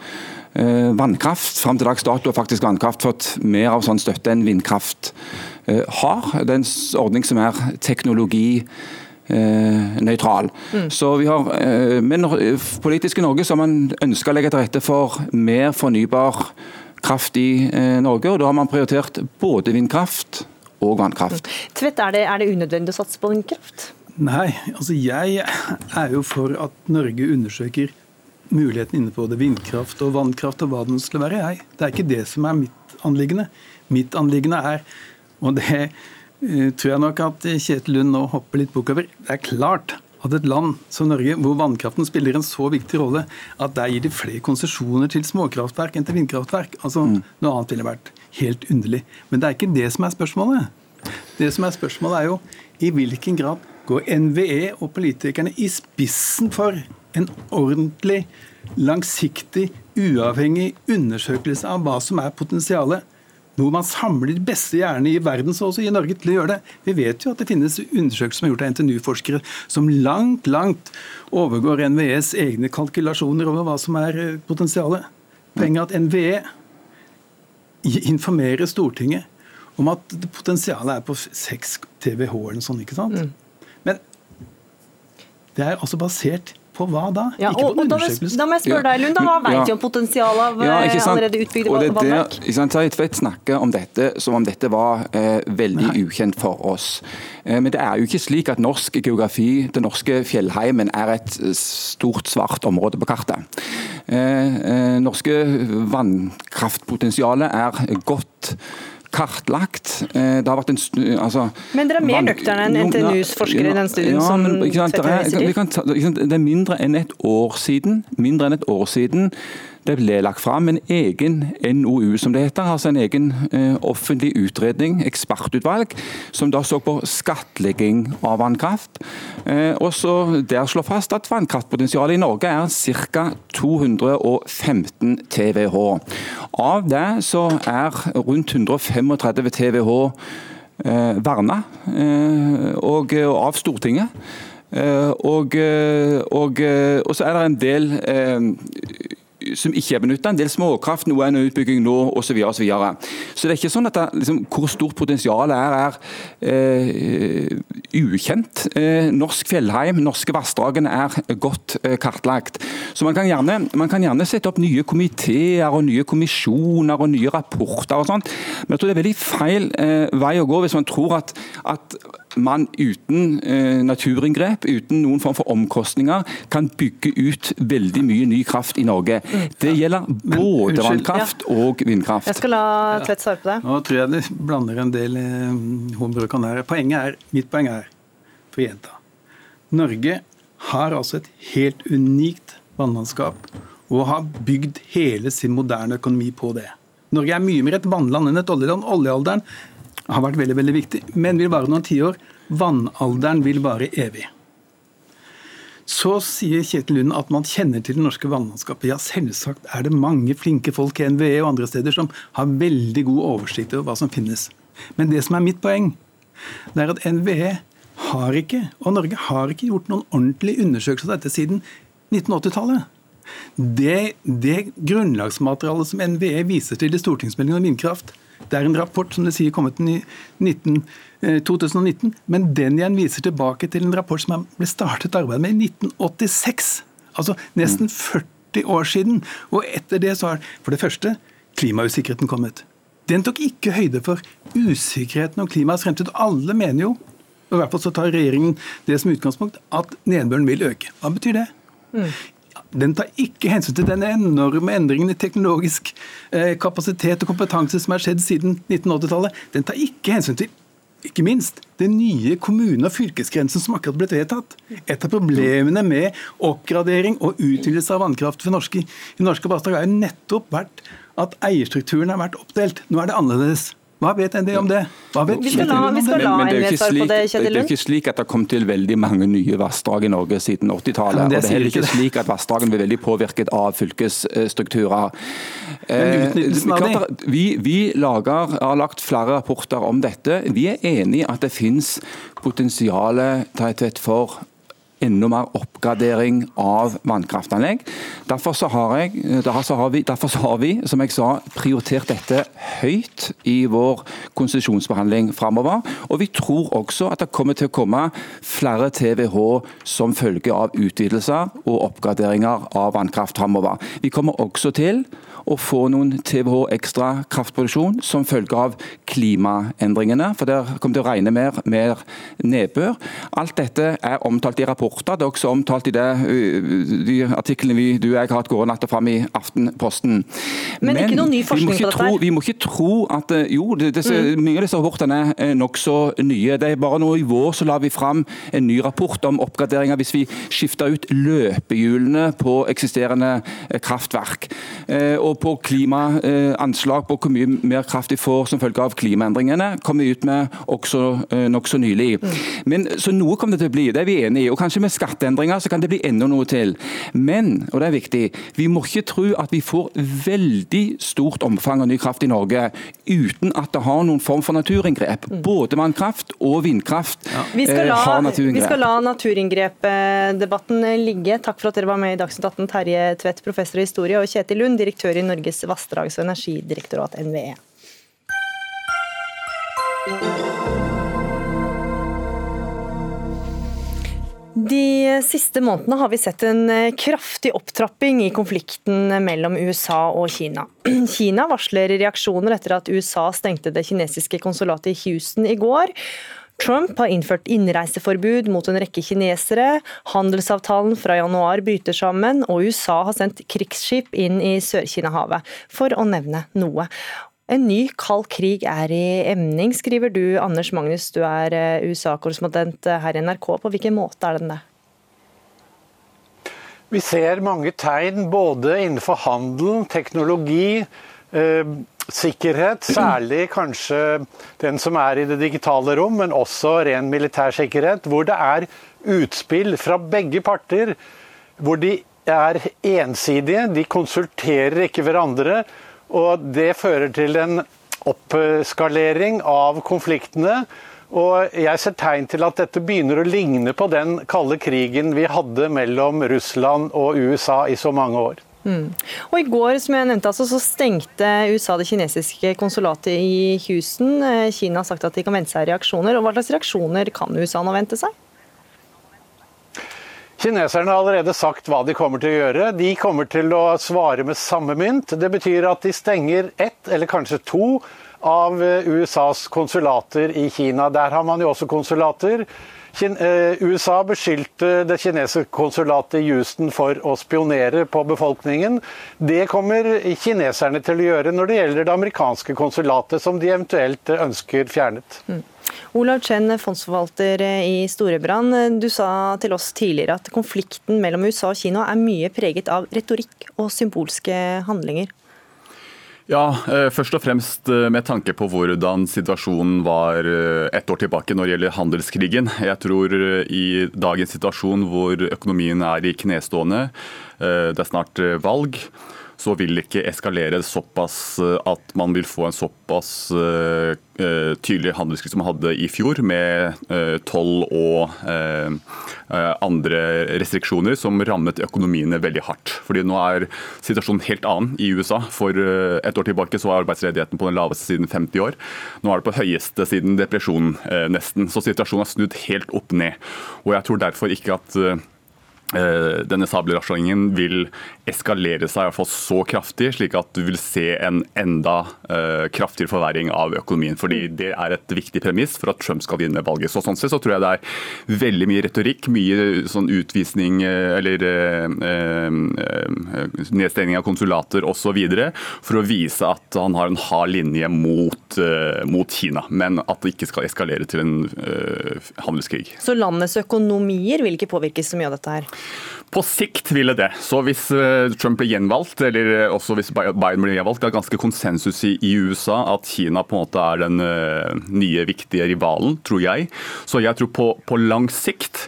vannkraft. Fram til dags dato har faktisk vannkraft fått mer av sånn støtte enn vindkraft har. Det er en ordning som er teknologi nøytral. Mm. Så vi har, eh, Men politisk i Norge så har man ønska å legge til rette for mer fornybar kraft i eh, Norge, og da har man prioritert både vindkraft og vannkraft. Mm. Tvedt, er det, er det unødvendig å satse på vindkraft? Nei, altså jeg er jo for at Norge undersøker muligheten inne på det vindkraft og vannkraft og hva den skulle være. Jeg. Det er ikke det som er mitt anliggende. Mitt anliggende er, og det Eh, tror jeg nok at Kjetil Lund nå hopper litt bukk over. Det er klart at et land som Norge, hvor vannkraften spiller en så viktig rolle, at der gir de flere konsesjoner til småkraftverk enn til vindkraftverk. Altså, mm. Noe annet ville vært helt underlig. Men det er ikke det som er spørsmålet. Det som er spørsmålet er jo i hvilken grad går NVE og politikerne i spissen for en ordentlig, langsiktig, uavhengig undersøkelse av hva som er potensialet hvor man samler de beste hjernene i verden, så også i Norge, til å gjøre det. Vi vet jo at det finnes undersøkelser som er gjort av NTNU-forskere som langt, langt overgår NVEs egne kalkulasjoner over hva som er eh, potensialet. Poenget at NVE informerer Stortinget om at potensialet er på 6 TWh eller sånt. ikke sant? Mm. Men det er altså basert på hva da? Ja, ikke på undersøkelser. Da må jeg spørre deg, Lund, da, hva vet ja. vi om potensialet av ja, allerede utbygde vannverk? Tvedt snakker om dette som om dette var eh, veldig Nei. ukjent for oss. Eh, men det er jo ikke slik at norsk geografi, den norske fjellheimen, er et eh, stort svart område på kartet. Eh, eh norske vannkraftpotensialet er godt kartlagt. Eh, det har vært en altså, Men dere er mer nøkterne enn NTNUs forskere i den studien ja, som men, sant, det, er, det er mindre enn et år siden, mindre enn et år siden det ble lagt fram en egen NOU, som det heter. altså En egen eh, offentlig utredning, ekspertutvalg, som da så på skattlegging av vannkraft. Eh, og så Der slår fast at vannkraftpotensialet i Norge er ca. 215 TWh. Av det så er rundt 135 TWh eh, verna, eh, og, og av Stortinget. Eh, og, eh, og, eh, og, så er det en del som ikke er benytta. En del småkraft, noe er under utbygging nå osv. Så, videre, og så, videre. så det er ikke sånn at det, liksom, hvor stort potensialet er, er eh, ukjent. Eh, norsk fjellheim, norske vassdragene er godt eh, kartlagt. Så man kan, gjerne, man kan, gjerne, sette opp nye komiteer og nye kommisjoner og nye rapporter og sånt, men jeg tror det er veldig feil eh, vei å gå hvis man tror at, at man uten eh, naturinngrep, uten noen form for omkostninger, kan bygge ut veldig mye ny kraft i Norge. Det gjelder både Men, vannkraft ja. og vindkraft. Jeg skal la Tvedt svare på det. Nå tror jeg du blander en del eh, her. Poenget er, mitt poeng er, for å gjenta Norge har altså et helt unikt vannlandskap og har bygd hele sin moderne økonomi på det. Norge er mye mer et vannland enn et oljeland. Oljealderen har vært veldig veldig viktig, men vil vare noen tiår. Vannalderen vil vare evig. Så sier Kjetil Lund at man kjenner til det norske vannlandskapet. Ja, selvsagt er det mange flinke folk i NVE og andre steder som har veldig god oversikt over hva som finnes. Men det som er mitt poeng, det er at NVE har ikke, og Norge har ikke gjort noen ordentlig undersøkelse av dette siden 1980-tallet. Det, det grunnlagsmaterialet som NVE viser til i stortingsmeldingen om vindkraft, det er en rapport som det sier kommet i 19, 2019, eh, men den igjen viser tilbake til en rapport som ble startet arbeidet med i 1986. Altså nesten 40 mm. år siden. Og etter det så har for det første klimausikkerheten kommet. Den tok ikke høyde for usikkerheten om klimaets fremtid. Alle mener jo, og i hvert fall så tar regjeringen det som utgangspunkt, at nedbøren vil øke. Hva betyr det? Mm. Den tar ikke hensyn til den enorme endringen i teknologisk eh, kapasitet og kompetanse som har skjedd siden 1980-tallet. Den tar ikke hensyn til ikke minst den nye kommune- og fylkesgrensen som akkurat ble vedtatt. Et av problemene med oppgradering og utvidelse av vannkraft for norske, i norske vassdrag har jo nettopp vært at eierstrukturen har vært oppdelt. Nå er det annerledes. Hva vet ND om det? vi skal la, vi skal la men, men det, er slik, det, det er jo ikke slik at det har kommet til veldig mange nye vassdrag i Norge siden 80-tallet. og Det er heller ikke slik at vassdragene blir veldig påvirket av fylkesstrukturer. Eh, vi, vi lager, har lagt flere rapporter om dette. Vi er enig i at det finnes potensial for enda mer oppgradering av vannkraftanlegg. Derfor så har, jeg, derfor så har, vi, derfor så har vi, som jeg sa, prioritert dette høyt i vår konsesjonsbehandling framover. Og vi tror også at det kommer til å komme flere TWh som følge av utvidelser og oppgraderinger av vannkraft framover. Vi kommer også til å få noen TWh ekstra kraftproduksjon som følge av klimaendringene. For der kommer det å regne mer, mer nedbør. Alt dette er omtalt i rapporter. Også omtalt i det, de artiklene vi, du og jeg har hatt gående natt og fram i Aftenposten. Men, Men ikke noe ny forskning på dette? vi må ikke tro at Jo, disse, mm. mye av disse rapportene er nokså nye. Det er bare nå i vår så la vi fram en ny rapport om oppgraderinger hvis vi skifter ut løpehjulene på eksisterende kraftverk. Og på klimaanslag på hvor mye mer kraft vi får som følge av klimaendringene, kom vi ut med også eh, nokså nylig. Men, så noe kommer det til å bli, det er vi enig i. Og kanskje med skatteendringer så kan det bli enda noe til. Men, og det er viktig, vi må ikke tro at vi får veldig stort omfang av ny kraft i Norge uten at det har noen form for naturinngrep. Både vannkraft og vindkraft ja. vi, eh, la, har naturinngrep. vi skal la naturinngrepdebatten ligge. Takk for at dere var med i Dagsnytt 18, Terje Tvedt, professor i historie, og Kjetil Lund, direktør i Norges vassdrags- og energidirektorat, NVE. De siste månedene har vi sett en kraftig opptrapping i konflikten mellom USA og Kina. Kina varsler reaksjoner etter at USA stengte det kinesiske konsulatet i Houston i går. Trump har innført innreiseforbud mot en rekke kinesere. Handelsavtalen fra januar bryter sammen, og USA har sendt krigsskip inn i Sør-Kina-havet, for å nevne noe. En ny kald krig er i emning, skriver du Anders Magnus, du er eh, USA-korrespondent her i NRK. På hvilken måte er den det? Vi ser mange tegn både innenfor handel, teknologi, eh, sikkerhet, særlig kanskje den som er i det digitale rom, men også ren militær sikkerhet, hvor det er utspill fra begge parter, hvor de er ensidige, de konsulterer ikke hverandre, og det fører til en oppskalering av konfliktene. Og jeg ser tegn til at dette begynner å ligne på den kalde krigen vi hadde mellom Russland og USA i så mange år. Mm. Og I går som jeg nevnte, altså, så stengte USA det kinesiske konsulatet i Houston. Eh, Kina har sagt at de kan vente seg reaksjoner. og Hva slags reaksjoner kan USA nå vente seg? Kineserne har allerede sagt hva de kommer til å gjøre. De kommer til å svare med samme mynt. Det betyr at de stenger ett, eller kanskje to, av eh, USAs konsulater i Kina. Der har man jo også konsulater. Eh, USA beskyldte det kinesiske konsulatet i Houston for å spionere på befolkningen. Det kommer kineserne til å gjøre når det gjelder det amerikanske konsulatet, som de eventuelt ønsker fjernet. Mm. Olav Chen, fondsforvalter i Storebrand. Du sa til oss tidligere at konflikten mellom USA og Kina er mye preget av retorikk og symbolske handlinger. Ja, eh, først og fremst eh, med tanke på hvordan situasjonen var eh, ett år tilbake når det gjelder handelskrigen. Jeg tror i dagens situasjon hvor økonomien er i knestående, det er snart valg, så vil det ikke eskalere såpass eh, at man vil få en såpass uh, tydelig handelskrig som man hadde i fjor, med toll og andre restriksjoner som rammet økonomiene veldig hardt. Fordi Nå er situasjonen helt annen i USA. For et år tilbake så var arbeidsledigheten på den laveste siden 50 år. Nå er det på høyeste siden depresjonen, nesten. Så situasjonen har snudd helt opp ned. Og jeg tror derfor ikke at Eh, denne sabelrasjoneringen vil eskalere seg i hvert fall så kraftig, slik at du vil se en enda uh, kraftigere forverring av økonomien. fordi Det er et viktig premiss for at Trump skal vinne valget. Så Sånn sett så tror jeg det er veldig mye retorikk, mye sånn utvisning eller nedstengning av konsulater osv. for å vise at han har en hard linje mot, mot, Kina, men at det ikke skal eskalere til en handelskrig. Så landets økonomier vil ikke påvirkes så mye av dette her? På sikt ville det. Så hvis eh, Trump blir gjenvalgt, eller eh, også hvis Biden blir gjenvalgt, det er ganske konsensus i, USA at Kina på en måte er den eh, nye, viktige rivalen, tror jeg. Så jeg tror på, på lang sikt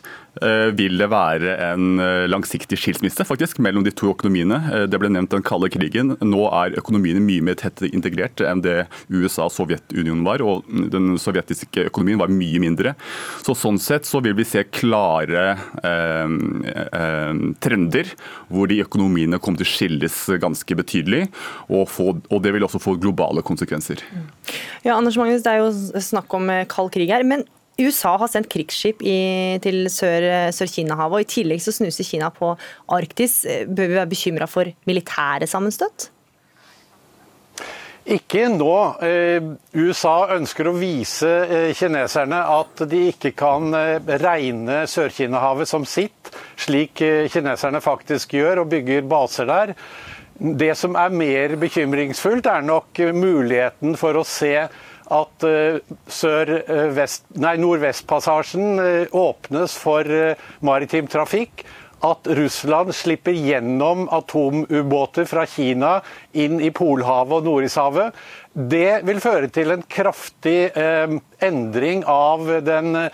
vil det være en eh, langsiktig skilsmisse faktisk, mellom de to økonomiene. Eh, det ble nevnt den kalde krigen. Nå er økonomiene mye mer tett integrert enn det USA og Sovjetunionen var. og Den sovjetiske økonomien var mye mindre. Så Sånn sett så vil vi se klare eh, eh, trender hvor de økonomiene kommer til å skilles ganske betydelig. Og, få, og, det vil også få globale konsekvenser. Ja, Anders Magnus, Det er jo snakk om kald krig her. men USA har sendt krigsskip i, til Sør-Kina-havet, og i tillegg så snuser Kina på Arktis. Bør vi være bekymra for militære sammenstøt? Ikke nå. Eh, USA ønsker å vise eh, kineserne at de ikke kan eh, regne Sør-Kina-havet som sitt, slik kineserne faktisk gjør og bygger baser der. Det som er mer bekymringsfullt, er nok muligheten for å se at eh, nordvestpassasjen eh, åpnes for eh, maritim trafikk. At Russland slipper gjennom atomubåter fra Kina inn i Polhavet og Nordishavet. Det vil føre til en kraftig endring av den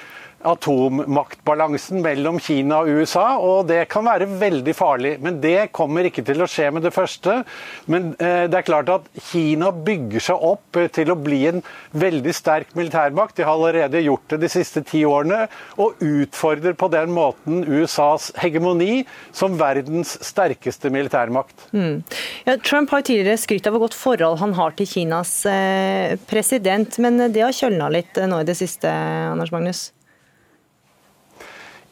atommaktbalansen mellom Kina og USA, og det kan være veldig farlig. Men det kommer ikke til å skje med det første. Men eh, det er klart at Kina bygger seg opp eh, til å bli en veldig sterk militærmakt. De har allerede gjort det de siste ti årene, og utfordrer på den måten USAs hegemoni som verdens sterkeste militærmakt. Mm. Ja, Trump har tidligere skrytt av hvor godt forhold han har til Kinas eh, president, men det har kjølna litt nå i det siste, Anders Magnus?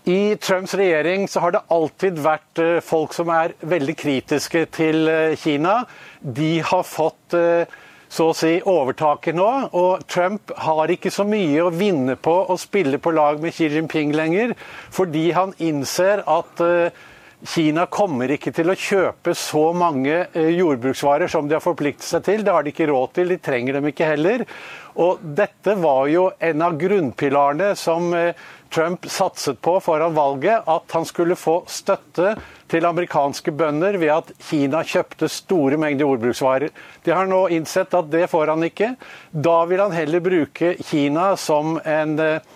I Trumps regjering så har det alltid vært eh, folk som er veldig kritiske til eh, Kina. De har fått eh, så å si overtaket nå, og Trump har ikke så mye å vinne på å spille på lag med Xi Jinping lenger, fordi han innser at Kina kommer ikke til å kjøpe så mange jordbruksvarer som de har forpliktet seg til. Det har de ikke råd til, de trenger dem ikke heller. Og dette var jo en av grunnpilarene som Trump satset på foran valget at han skulle få støtte til amerikanske bønder ved at Kina kjøpte store mengder jordbruksvarer. De har nå innsett at det får han ikke. Da vil han heller bruke Kina som en eh,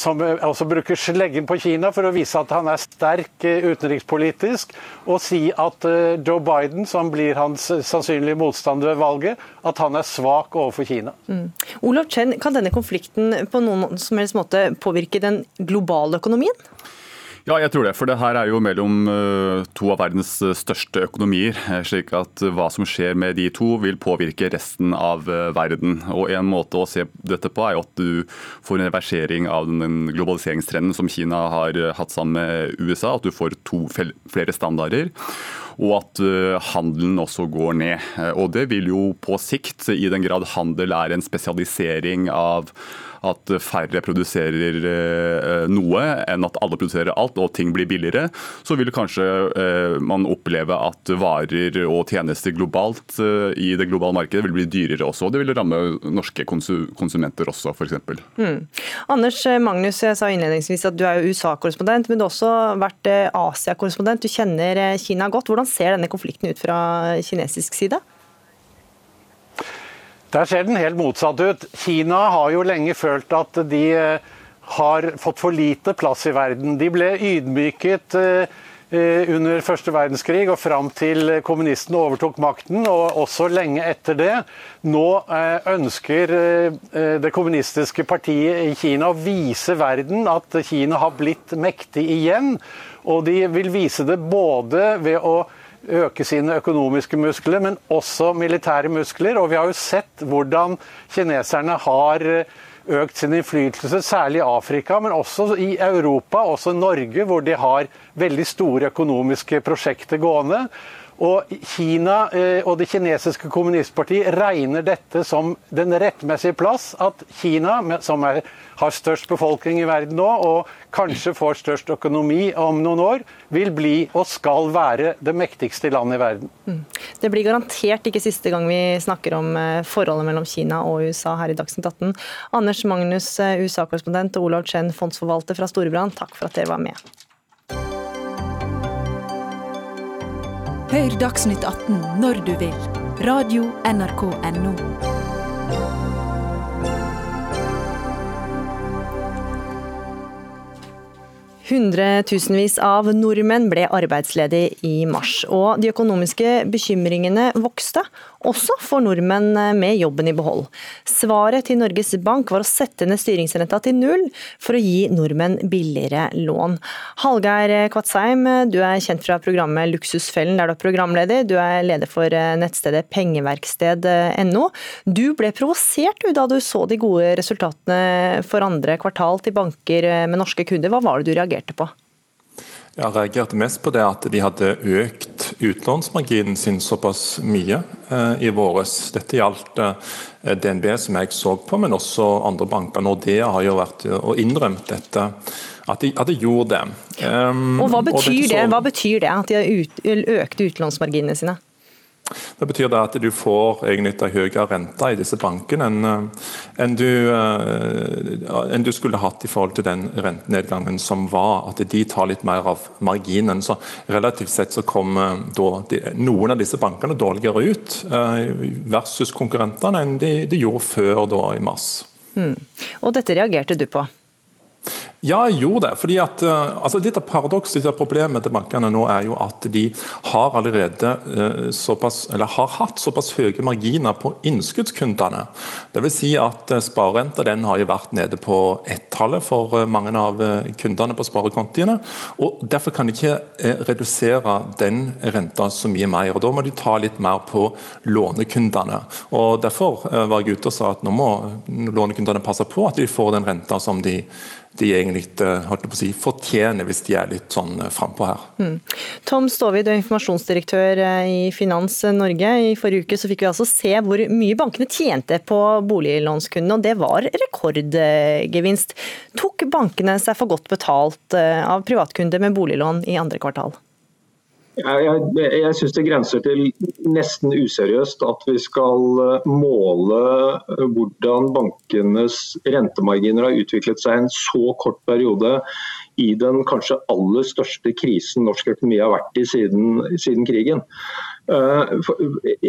som altså bruker sleggen på Kina for å vise at han er sterk utenrikspolitisk, og si at Joe Biden, som blir hans sannsynlige motstander ved valget, at han er svak overfor Kina. Mm. Olav Chen, kan denne konflikten på noen som helst måte påvirke den globale økonomien? Ja, jeg tror det. For det her er jo mellom eh, to av verdens eh, største økonomier. Eh, slik at hva som skjer med de to vil påvirke resten av verden. Og En måte å se dette på er jo at du får en reversering av den globaliseringstrenden som Kina har hatt sammen med USA. At du får to flere standarder og at handelen også går ned. Og Det vil jo på sikt, i den grad handel er en spesialisering av at færre produserer eh, noe enn at alle produserer alt og ting blir billigere, så vil kanskje eh, man oppleve at varer og tjenester globalt eh, i det globale markedet vil bli dyrere også. og Det vil ramme norske konsumenter også, f.eks. Mm. Anders Magnus, jeg sa innledningsvis at du er USA-korrespondent, men du har også vært Asia-korrespondent. Du kjenner Kina godt. Hvordan ser denne konflikten ut fra kinesisk side? Der ser den helt motsatt ut. Kina har jo lenge følt at de eh, har fått for lite plass i verden. De ble ydmyket eh, eh, under første verdenskrig og fram til kommunistene overtok makten, og også lenge etter det. Nå ønsker det kommunistiske partiet i Kina å vise verden at Kina har blitt mektig igjen. Og de vil vise det både ved å øke sine økonomiske muskler, men også militære muskler. Og vi har jo sett hvordan kineserne har økt sin innflytelse, særlig i Afrika, men også i Europa, også i Norge, hvor de har veldig store økonomiske prosjekter gående. Og Kina eh, og det kinesiske kommunistpartiet regner dette som den rettmessige plass. At Kina, som er, har størst befolkning i verden nå, og kanskje får størst økonomi om noen år, vil bli og skal være det mektigste landet i verden. Mm. Det blir garantert ikke siste gang vi snakker om eh, forholdet mellom Kina og USA her i Dagsnytt 18. Anders Magnus, eh, USA-korrespondent, og Olav Chen, fondsforvalter fra Storebrand, takk for at dere var med. Hør Dagsnytt 18 når du vil. Radio NRK Radio.nrk.no. Hundretusenvis av nordmenn ble arbeidsledige i mars, og de økonomiske bekymringene vokste, også for nordmenn med jobben i behold. Svaret til Norges Bank var å sette ned styringsrenta til null for å gi nordmenn billigere lån. Hallgeir Kvatsheim, du er kjent fra programmet Luksusfellen, der du er programleder. Du er leder for nettstedet pengeverksted.no. Du ble provosert da du så de gode resultatene for andre kvartal til banker med norske kunder. Hva var det du reagerte på? Jeg reagerte mest på det at de hadde økt utlånsmarginen sin såpass mye eh, i våres. Dette gjaldt eh, DNB, som jeg så på, men også andre banker. Nordea har jo vært og innrømt dette. At de, at de gjorde det. Og Hva betyr, og så... det? hva betyr det, at de har ut, økt utlånsmarginene sine? Det betyr det at du får egentlig en høyere rente i disse bankene enn, eh, enn, eh, enn, du, skulle hatt i forhold til den rentenedgangen som var. At de tar litt mer av marginen. Så Relativt sett så kommer de, noen av disse bankene dårligere ut eh, versus konkurrentene enn de, de gjorde før da i mars. Mm. Og dette reagerte du på? Ja, jeg gjorde det. fordi at, uh, altså Litt av paradokset til problemet til bankene nå er jo at de har allerede uh, såpass, eller har hatt såpass høye marginer på innskuddskundene. Dvs. Si at uh, sparerenta den har jo vært nede på ett-tallet for mange av kundene på sparekontiene. og Derfor kan de ikke redusere den renta så mye mer. og Da må de ta litt mer på lånekundene. og Derfor var jeg ute og sa at nå må lånekundene passe på at de får den renta som de de egentlig eh, holdt si, fortjener, hvis de er litt sånn eh, frampå her. Mm. Tom Staavid, informasjonsdirektør eh, i Finans Norge. I forrige uke så fikk vi altså se hvor mye bankene tjente på boliglånskundene, og det var rekordgevinst. Tok bankene seg for godt betalt av privatkunder med boliglån i andre kvartal? Jeg, jeg, syns det grenser til nesten useriøst at vi skal eh, måle eh, hvordan bankenes rentemarginer har utviklet seg i en så kort periode i den kanskje aller største krisen norsk økonomi har vært i siden, siden krigen. Eh,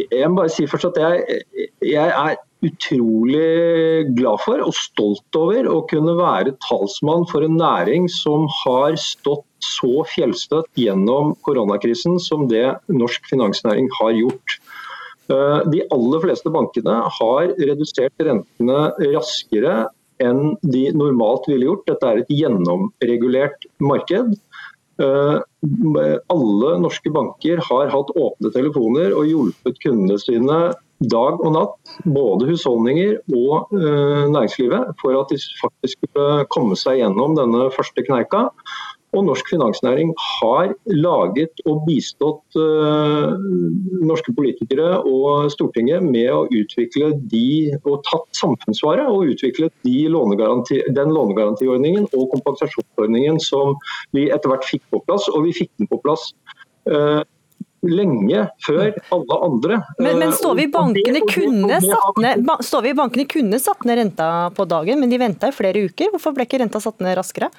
jeg må bare si først at jeg, jeg er utrolig glad for og stolt over å kunne være talsmann for en næring som har stått så fjellstøtt gjennom koronakrisen som det norsk finansnæring har gjort. Eh, de aller fleste bankene har redusert rentene raskere enn de normalt ville gjort. Dette er et gjennomregulert marked. Eh, alle norske banker har hatt åpne telefoner og hjulpet kundene sine dag og natt, både husholdninger og uh, næringslivet, for at de faktisk skulle komme seg gjennom denne første kneika. Og norsk finansnæring har laget og bistått uh, norske politikere og Stortinget med å utvikle de, og tatt samfunnsvaret og utviklet de lånegaranti, den lånegarantiordningen og kompensasjonsordningen som vi etter hvert fikk på plass. Og vi fikk den på plass uh, lenge før alle andre. Men, men står, vi bankene kunne satt ned, står vi bankene kunne satt ned renta på dagen, men de venta i flere uker. Hvorfor ble ikke renta satt ned raskere?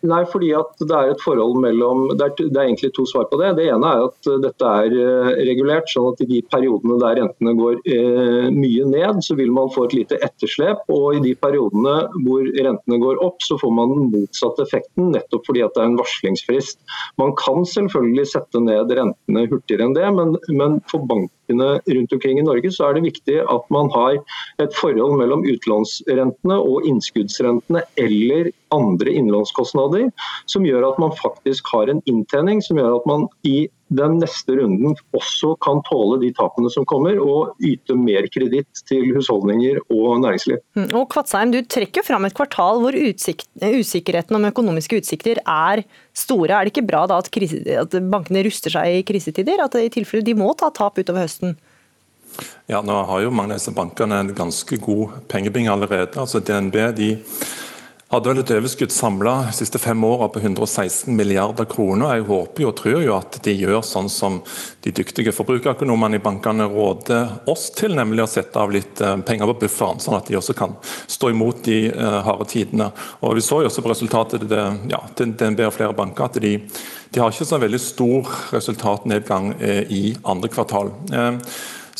Nei, fordi det er et forhold mellom det er, det er, egentlig to svar på det. Det ene er at dette er uh, regulert, sånn at i de periodene der rentene går uh, mye ned, så vil man få et lite etterslep. Og i de periodene hvor rentene går opp, så får man den motsatte effekten, nettopp fordi at det er en varslingsfrist. Man kan selvfølgelig sette ned rentene hurtigere enn det, men, men for banken bankene rundt omkring i Norge, så er det viktig at man har et forhold mellom utlånsrentene og innskuddsrentene eller andre innlånskostnader, som gjør at man faktisk har en inntjening som gjør at man i den neste runden også kan tåle de tapene som kommer, og yte mer kreditt til husholdninger og næringsliv. Mm, og Kvatsheim, Du trekker fram et kvartal hvor utsik usikkerheten om økonomiske utsikter er store. Er det ikke bra da at, krise, at bankene ruster seg i krisetider? At i tilfelle de må ta tap utover høsten? Ja, nå har jo mange av disse bankene en ganske god pengebinge allerede. Altså DNB de hadde vel et overskudd samla de siste fem åra på 116 milliarder kroner. Jeg håper og tror jo at de gjør sånn som de dyktige forbrukerøkonomene i bankene råder oss til, nemlig å sette av litt eh, penger på bufferen, sånn at de også kan stå imot de uh, harde tidene. Og Vi så jo også på resultatet til ja, DNB og flere banker at de, de har ikke så veldig stor resultatnedgang uh, i andre kvartal.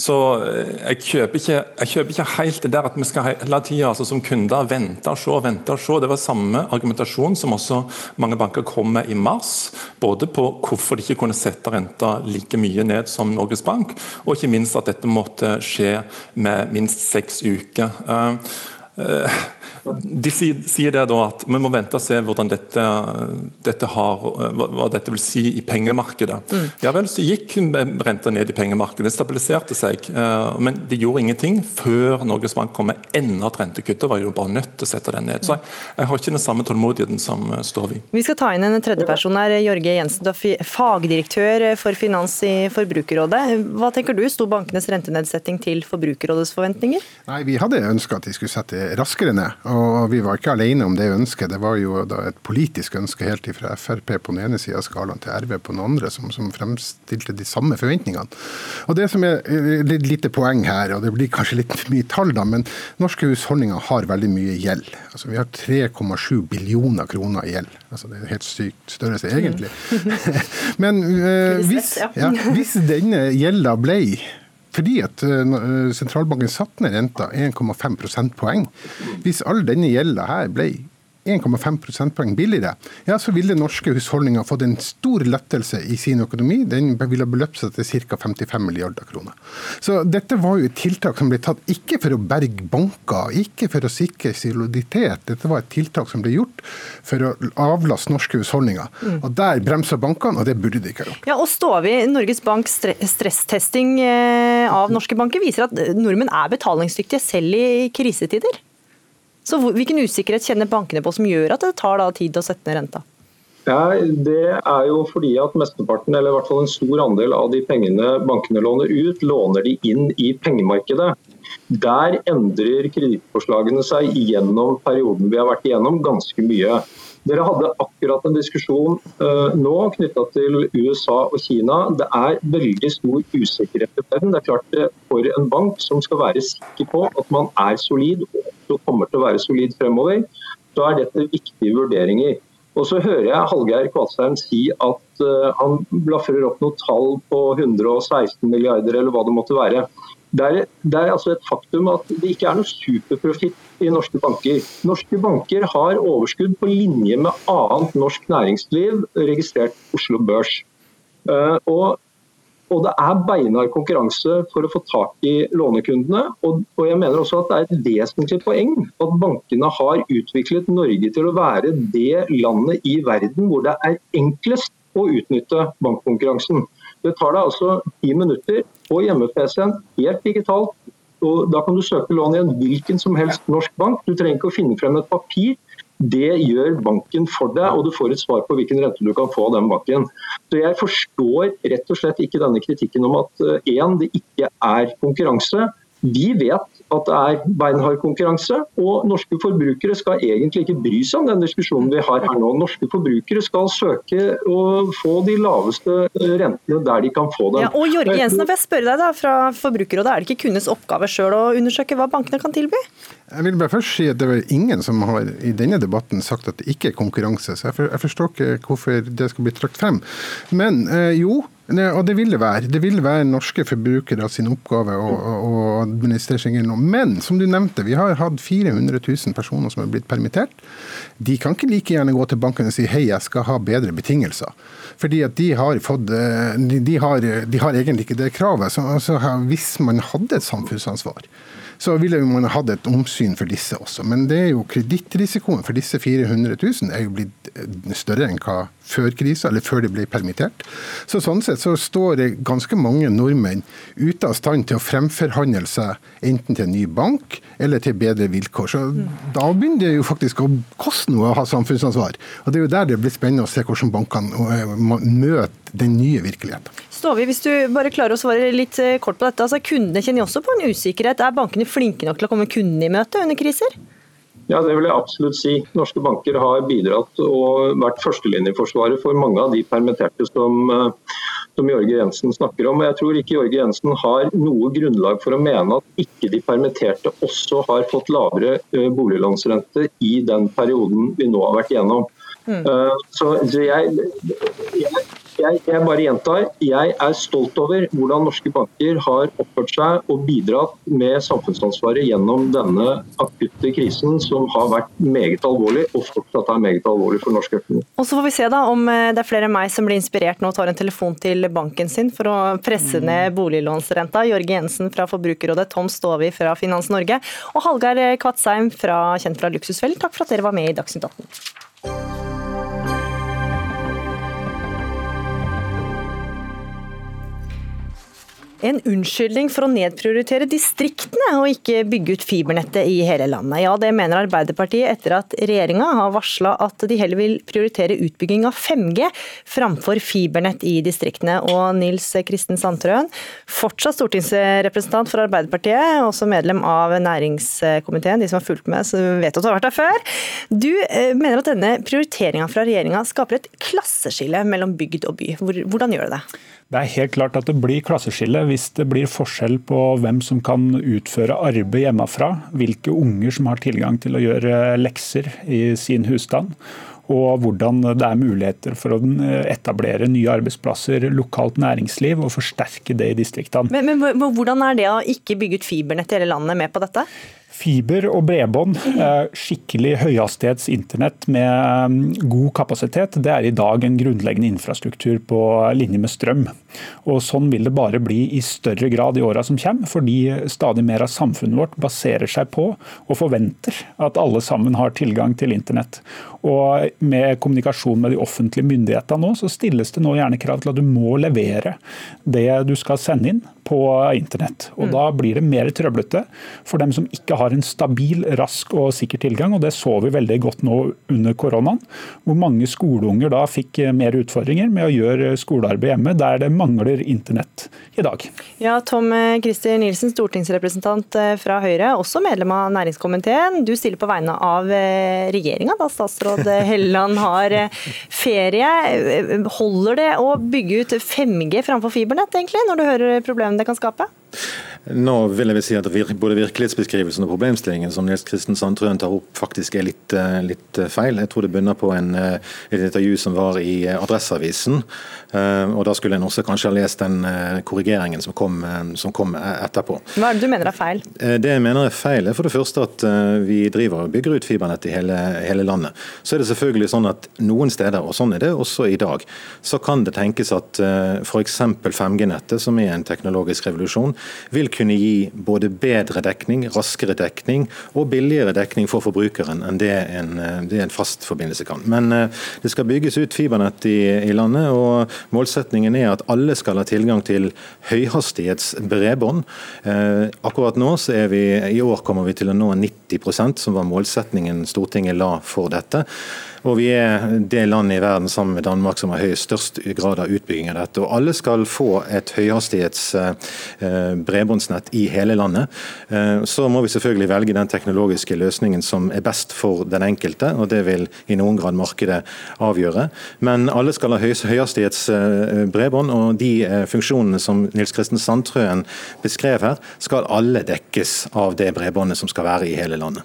Så eh, jeg kjøper, ikke, jeg kjøper ikke, helt det der at vi skal hele tida altså, som kunder vente og se vente og se. Det var samme argumentasjon som også mange banker kom med i mars. Både på hvorfor de ikke kunne sette renta like mye ned som Norges Bank, og ikke minst at dette måtte skje med minst seks uker. Uh, de sier det da at vi må vente og se hvordan dette, dette har, hva dette vil si i pengemarkedet. Mm. Ja vel, så gikk renta ned i pengemarkedet, det stabiliserte seg. Eh, men de gjorde ingenting før Norges Bank kom med enda et rentekuttet, var jo bare nødt til å sette den ned. Så jeg har ikke den samme tålmodigheten som eh, står vi. Vi skal ta inn en tredjeperson her, Jorge Jensen, du er fagdirektør for finans i Forbrukerrådet. Hva tenker du, sto bankenes rentenedsetting til Forbrukerrådets forventninger? Nei, Vi hadde ønska at de skulle sette raskere ned. Og vi var ikke alene om det ønsket. Det var jo et politisk ønske helt fra Frp på den ene sida av skalaen til RV på den andre, som, som, fremstilte de samme forventningene. Og Det som er litt lite poeng her, og det blir kanskje litt mye tall, da, men norske husholdninger har veldig mye gjeld. Altså, vi har 3,7 billioner kroner i gjeld. Altså, det er helt sykt størrelse, egentlig. men uh, hvis, ja, hvis denne gjelda ble fordi at eh, eh, sentralbanken satte ned renta 1,5 prosentpoeng. Hvis all denne gjelda her ble 1,5 prosentpoeng billigere, ja, så ville norske husholdninger fått en stor lettelse i sin økonomi. Den ville beløpt seg til ca. 55 milliarder kroner. Så dette var jo et tiltak som ble tatt ikke for å berge banker, ikke for å sikre soliditet. Dette var et tiltak som ble gjort for å avlaste norske husholdninger. Mm. Og Der bremsa bankene, og det burde de ikke ha gjort. Ja, og står vi Norges Banks stresstesting eh, av norske banker viser at nordmenn er betalingsdyktige selv i krisetider? Så Hvilken usikkerhet kjenner bankene på som gjør at det tar tid å sette ned renta? Ja, det er jo fordi at mesteparten, eller i hvert fall en stor andel av de pengene bankene låner ut, låner de inn i pengemarkedet. Der endrer kredittforslagene seg gjennom perioden vi har vært igjennom, ganske mye. Dere hadde akkurat en diskusjon uh, nå knytta til USA og Kina. Det er veldig stor usikkerhet i verden. Det er klart det For en bank som skal være sikker på at man er solid og kommer til å være solid fremover, så er dette viktige vurderinger. Og så hører jeg Hallgeir Kvadsheim si at uh, han blafrer opp noen tall på 116 milliarder, eller hva det måtte være. Det er, det er altså et faktum at det ikke er noe superprofitt i norske banker. Norske banker har overskudd på linje med annet norsk næringsliv registrert Oslo Børs. Uh, og og det er beinhard konkurranse for å få tak i lånekundene. Og, og, jeg mener også at det er et vesentlig poeng at bankene har utviklet Norge til å være det landet i verden hvor det er enklest å utnytte bankkonkurransen. Det tar deg altså ti minutter på hjemme-PC-en, helt digitalt. og Da kan du søke lån i en hvilken som helst norsk bank. Du trenger ikke å finne frem et papir. Det gjør banken for deg, og du får et svar på hvilken rente du kan få av den banken. Så Jeg forstår rett og slett ikke denne kritikken om at én, en, det ikke er konkurranse. Vi vet at det er beinhard konkurranse, og norske forbrukere skal egentlig ikke bry seg om den diskusjonen vi har her nå. Norske forbrukere skal søke å få de laveste rentene der de kan få dem. Ja, og Jorge Jensen, jeg spørre deg da, fra Forbrukerrådet, Er det ikke kundenes oppgave sjøl å undersøke hva bankene kan tilby? Jeg vil bare først si at Det er ingen som har i denne debatten sagt at det ikke er konkurranse. så Jeg forstår ikke hvorfor det skal bli trukket frem. Men eh, jo, og det vil det være. Det vil være norske forbrukere sin oppgave å, å administrere seg gjennom. Men som du nevnte, vi har hatt 400 000 personer som er blitt permittert. De kan ikke like gjerne gå til banken og si hei, jeg skal ha bedre betingelser. Fordi at de har fått eh, De har, de har egentlig ikke det kravet. Så, altså, hvis man hadde et samfunnsansvar, så ville man hatt et omsyn for disse også. Men det er jo kredittrisikoen for disse 400 000 er jo blitt eh, større enn hva før krisa, eller før de ble permittert. Så Sånn sett så står det ganske mange nordmenn ute av stand til å fremforhandle seg enten til en ny bank eller til bedre vilkår. Så Da begynner det jo faktisk å koste noe å ha samfunnsansvar. Og Det er jo der det blir spennende å se hvordan bankene eh, møter den nye virkeligheten. Ståvi, hvis du bare klarer å svare litt eh, kort på dette. altså Kundene kjenner også på en usikkerhet. Er bankene flinke nok til å komme kundene i møte under kriser? Ja, det vil jeg absolutt si. Norske banker har bidratt og vært førstelinjeforsvaret for mange av de permitterte som, eh, som Jorge Jensen snakker om. Jeg tror ikke Jorge Jensen har noe grunnlag for å mene at ikke de permitterte også har fått lavere eh, boliglånsrente i den perioden vi nå har vært igjennom. Mm. Så jeg, jeg jeg, jeg, bare gjentar, jeg er stolt over hvordan norske banker har oppført seg og bidratt med samfunnsansvaret gjennom denne akutte krisen, som har vært meget alvorlig, og fortsatt er meget alvorlig for norsk økonomi. Og Så får vi se da om eh, det er flere enn meg som blir inspirert nå og tar en telefon til banken sin for å presse mm. ned boliglånsrenta. Jørge Jensen fra Forbrukerrådet, Tom Stovi fra Finans Norge og Hallgeir Kvatsheim, fra, kjent fra Luksusfellen. Takk for at dere var med i Dagsnytt 18. En unnskyldning for å nedprioritere distriktene og ikke bygge ut fibernettet i hele landet. Ja, Det mener Arbeiderpartiet etter at regjeringa har varsla at de heller vil prioritere utbygging av 5G framfor fibernett i distriktene. Og Nils Kristen Sandtrøen, fortsatt stortingsrepresentant for Arbeiderpartiet, også medlem av næringskomiteen, de som har fulgt med, så vet at du har vært der før. Du eh, mener at denne prioriteringa fra regjeringa skaper et klasseskille mellom bygd og by. Hvordan gjør det det? Det er helt klart at det blir klasseskille hvis det blir forskjell på hvem som kan utføre arbeid hjemmefra, hvilke unger som har tilgang til å gjøre lekser i sin husstand, og hvordan det er muligheter for å etablere nye arbeidsplasser, lokalt næringsliv, og forsterke det i distriktene. Men, men Hvordan er det å ikke bygge ut fibernett i hele landet med på dette? Fiber og bredbånd, eh, skikkelig høyhastighets internett med eh, god kapasitet, det er i dag en grunnleggende infrastruktur på linje med strøm. Og Sånn vil det bare bli i større grad i åra som kommer, fordi stadig mer av samfunnet vårt baserer seg på og forventer at alle sammen har tilgang til internett. Og Med kommunikasjon med de offentlige myndighetene nå, så stilles det nå gjerne krav til at du må levere det du skal sende inn på internett. Og mm. Da blir det mer trøblete for dem som ikke har en stabil, rask og sikker tilgang. og Det så vi veldig godt nå under koronaen, hvor mange skoleunger da fikk mer utfordringer med å gjøre skolearbeid hjemme, der det mangler internett i dag. Ja, Tom Christer Nilsen, stortingsrepresentant eh, fra Høyre, også medlem av næringskomiteen. Du stiller på vegne av eh, regjeringa, da statsråd Helleland har eh, ferie. Holder det å bygge ut 5G framfor fibernett, egentlig, når du hører problemene det kan skape? Nå vil jeg vel si at Både virkelighetsbeskrivelsen og problemstillingen som Nils Kristen Sandtrøen tar opp, faktisk er litt, eh, litt feil. Jeg tror det bunner på en, et intervju som var i Adresseavisen. og Da skulle en også kanskje ha lest den korrigeringen som kom, som kom etterpå. Hva er det du mener er feil? Det jeg mener er feil, er for det første at vi driver og bygger ut fibernett i hele, hele landet. Så er det selvfølgelig sånn at noen steder, og sånn er det også i dag, så kan det tenkes at f.eks. 5G-nettet, som er en teknologisk revolusjon, vil kunne gi både bedre dekning, raskere dekning og billigere dekning for forbrukeren enn det en, det en fast forbindelse kan. Men eh, det skal bygges ut fibernett i, i, landet, og målsetningen er at alle skal ha tilgang til høyhastighetsbredbånd. Eh, akkurat nå så er vi, i år kommer vi til å nå 90% som var målsetningen Stortinget la for dette. Og vi er det landet i verden sammen med Danmark som har høyest størst grad av utbygging av dette. Og alle skal få et høyhastighets eh, bredbåndsnett i hele landet. Eh, så må vi selvfølgelig velge den teknologiske løsningen som er best for den enkelte, og det vil i noen grad markedet avgjøre. Men alle skal ha høyhastighets eh, bredbånd, og de funksjonene som Nils Kristen Sandtrøen beskrev her, skal alle dekkes av det bredbåndet som skal være i hele landet.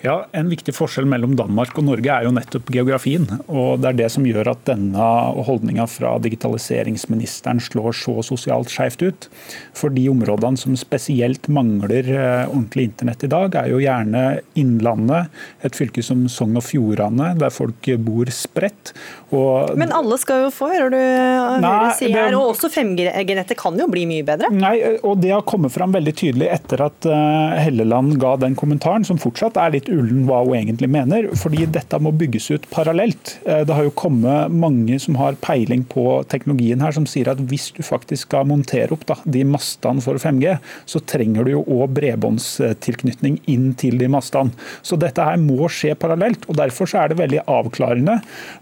Ja, En viktig forskjell mellom Danmark og Norge er jo nettopp geografien. og Det er det som gjør at denne holdninga fra digitaliseringsministeren slår så sosialt skjevt ut. For de områdene som spesielt mangler eh, ordentlig internett i dag, er jo gjerne Innlandet, et fylke som Sogn og Fjordane, der folk bor spredt. Og Men alle skal jo få, hører du Høyre si her. Og også 5G-nettet kan jo bli mye bedre? Nei, og det har kommet fram veldig tydelig etter at eh, Helleland ga den kommentaren, som fortsatt er litt ullen hva hun egentlig mener. fordi dette må bygges ut parallelt. Eh, det har jo kommet mange som har peiling på teknologien her, som sier at hvis du faktisk skal montere opp da, de mastene for 5G, så trenger du jo òg bredbåndstilknytning inn til de mastene. Så dette her må skje parallelt. og Derfor så er det veldig avklarende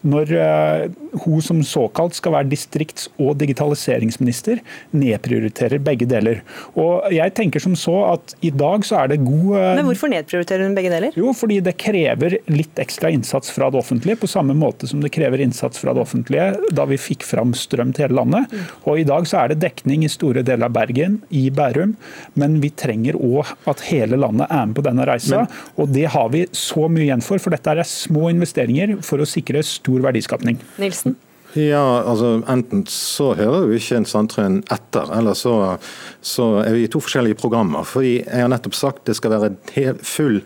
når uh, hun som såkalt skal være distrikts- og digitaliseringsminister, nedprioriterer begge deler. Og jeg tenker som så at i dag så er det god uh, Men hvorfor nedprioriterer hun begge deler? Jo, fordi det krever litt ekstra innsats fra det offentlige, på samme måte som det krever innsats fra det offentlige da vi fikk fram strøm til hele landet. Og I dag så er det dekning i store deler av Bergen, i Bærum, men vi trenger òg at hele landet er med på denne reisa. Men, og det har vi så mye igjen for, for dette er små investeringer for å sikre stor verdiskapning. Nilsen? Ja, altså Enten så hører jo ikke en Sandtrøen etter, eller så, så, er vi i to forskjellige programmer. Fordi Jeg har nettopp sagt det skal være full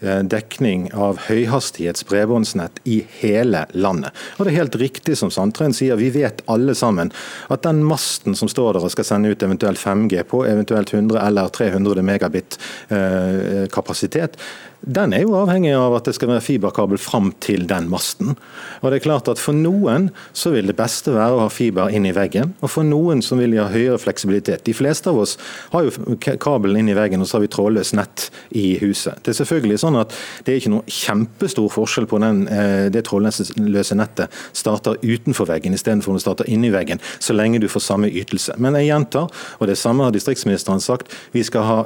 eh, dekning av høyhastighets bredbåndsnett i hele landet. Og Det er helt riktig som Sandtrøen sier, vi vet alle sammen at den masten som står der og skal sende ut eventuelt 5G på eventuelt 100 eller 300 megabit eh, kapasitet, den er jo avhengig av at det skal være fiberkabel fram til den masten. Og det er klart at For noen så vil det beste være å ha fiber inn i veggen, og for noen så vil de ha høyere fleksibilitet. De fleste av oss har jo kabelen inn i veggen, og så har vi trådløst nett i huset. Det er selvfølgelig sånn at det er ikke noe kjempestor forskjell på den, eh, det trådløse nettet starter utenfor veggen istedenfor å starte inni veggen, så lenge du får samme ytelse. Men jeg gjentar, og det samme har distriktsministeren sagt, vi skal ha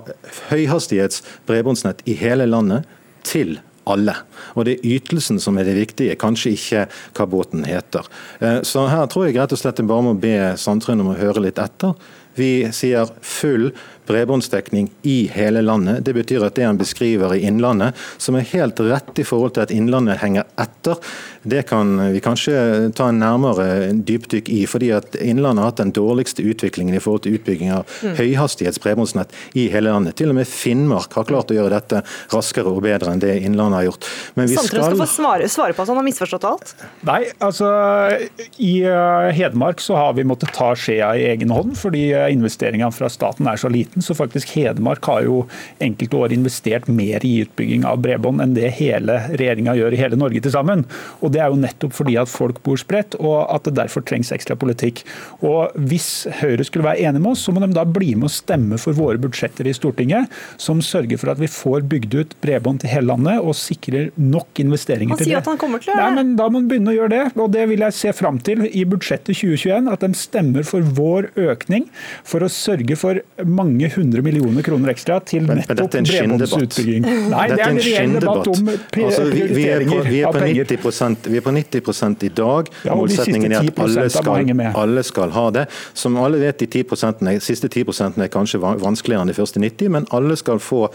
høyhastighets bredbåndsnett i hele landet til alle. Og Det er ytelsen som er det viktige, kanskje ikke hva båten heter. Eh, så her tror jeg rett og slett jeg bare må be Sandtrøen om å høre litt etter. Vi sier full bredbåndsdekning i hele landet. Det betyr at det han beskriver i Innlandet, som er helt rett i forhold til at Innlandet henger etter, det kan vi kanskje ta en nærmere dypdykk i. fordi at Innlandet har hatt den dårligste utviklingen i forhold til utbygging av mm. høyhastighets bredbåndsnett i hele landet. Til og med Finnmark har klart å gjøre dette raskere og bedre enn det Innlandet har gjort. Men vi Sandtrøen skal, skal få svare, svare, på at han har misforstått alt? Nei, altså i eh, Hedmark så har vi måttet ta skjea i egen hånd, fordi investeringene fra staten er så liten. Så faktisk Hedmark har jo enkelte år investert mer i utbygging av bredbånd enn det hele regjeringa gjør i hele Norge til sammen. Og Det er jo nettopp fordi at folk bor spredt, og at det derfor trengs ekstra politikk. Og Hvis Høyre skulle være enig med oss, så må de da bli med og stemme for våre budsjetter i Stortinget, som sørger for at vi får bygd ut bredbånd til hele landet og sikrer nok investeringer til det. Han sier at han kommer til å gjøre det. Nei, men Da må han begynne å gjøre det. og Det vil jeg se fram til i budsjettet 2021, at de stemmer for vår økning for å sørge for mange hundre millioner kroner ekstra til nettopp bredbåndsutbygging. Nei, det er en en reell debatt om skinndebatt. pri- Altså, vi, vi, er på, prioriteringer er av penger. 90 vi er på 90 i dag. Ja, og Målsettingen er at alle skal, alle skal ha det. Som alle vet, de 10 er, siste 10 er kanskje vanskeligere enn de første 90, men alle skal få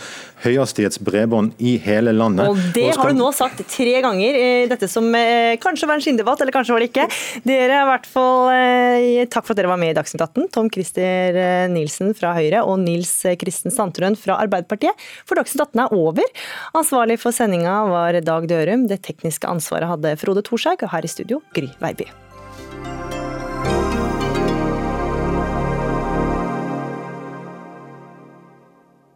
høyhastighetsbredbånd i hele landet. Og det skal- har du nå sagt tre ganger, dette som eh, kanskje var en skinndebatt, eller kanskje var det ikke. Dere er i hvert fall eh, Takk for at dere var med i Dagsnytt 18. Tom Christer eh, Nilsen fra Høyre og Nils Kristen Sandtrøen fra Arbeiderpartiet. For Dagsnytt 18 er over. Ansvarlig for sendinga var Dag Dørum. Det tekniske ansvaret hadde Frode Thorshaug, her i studio Gry Veiby.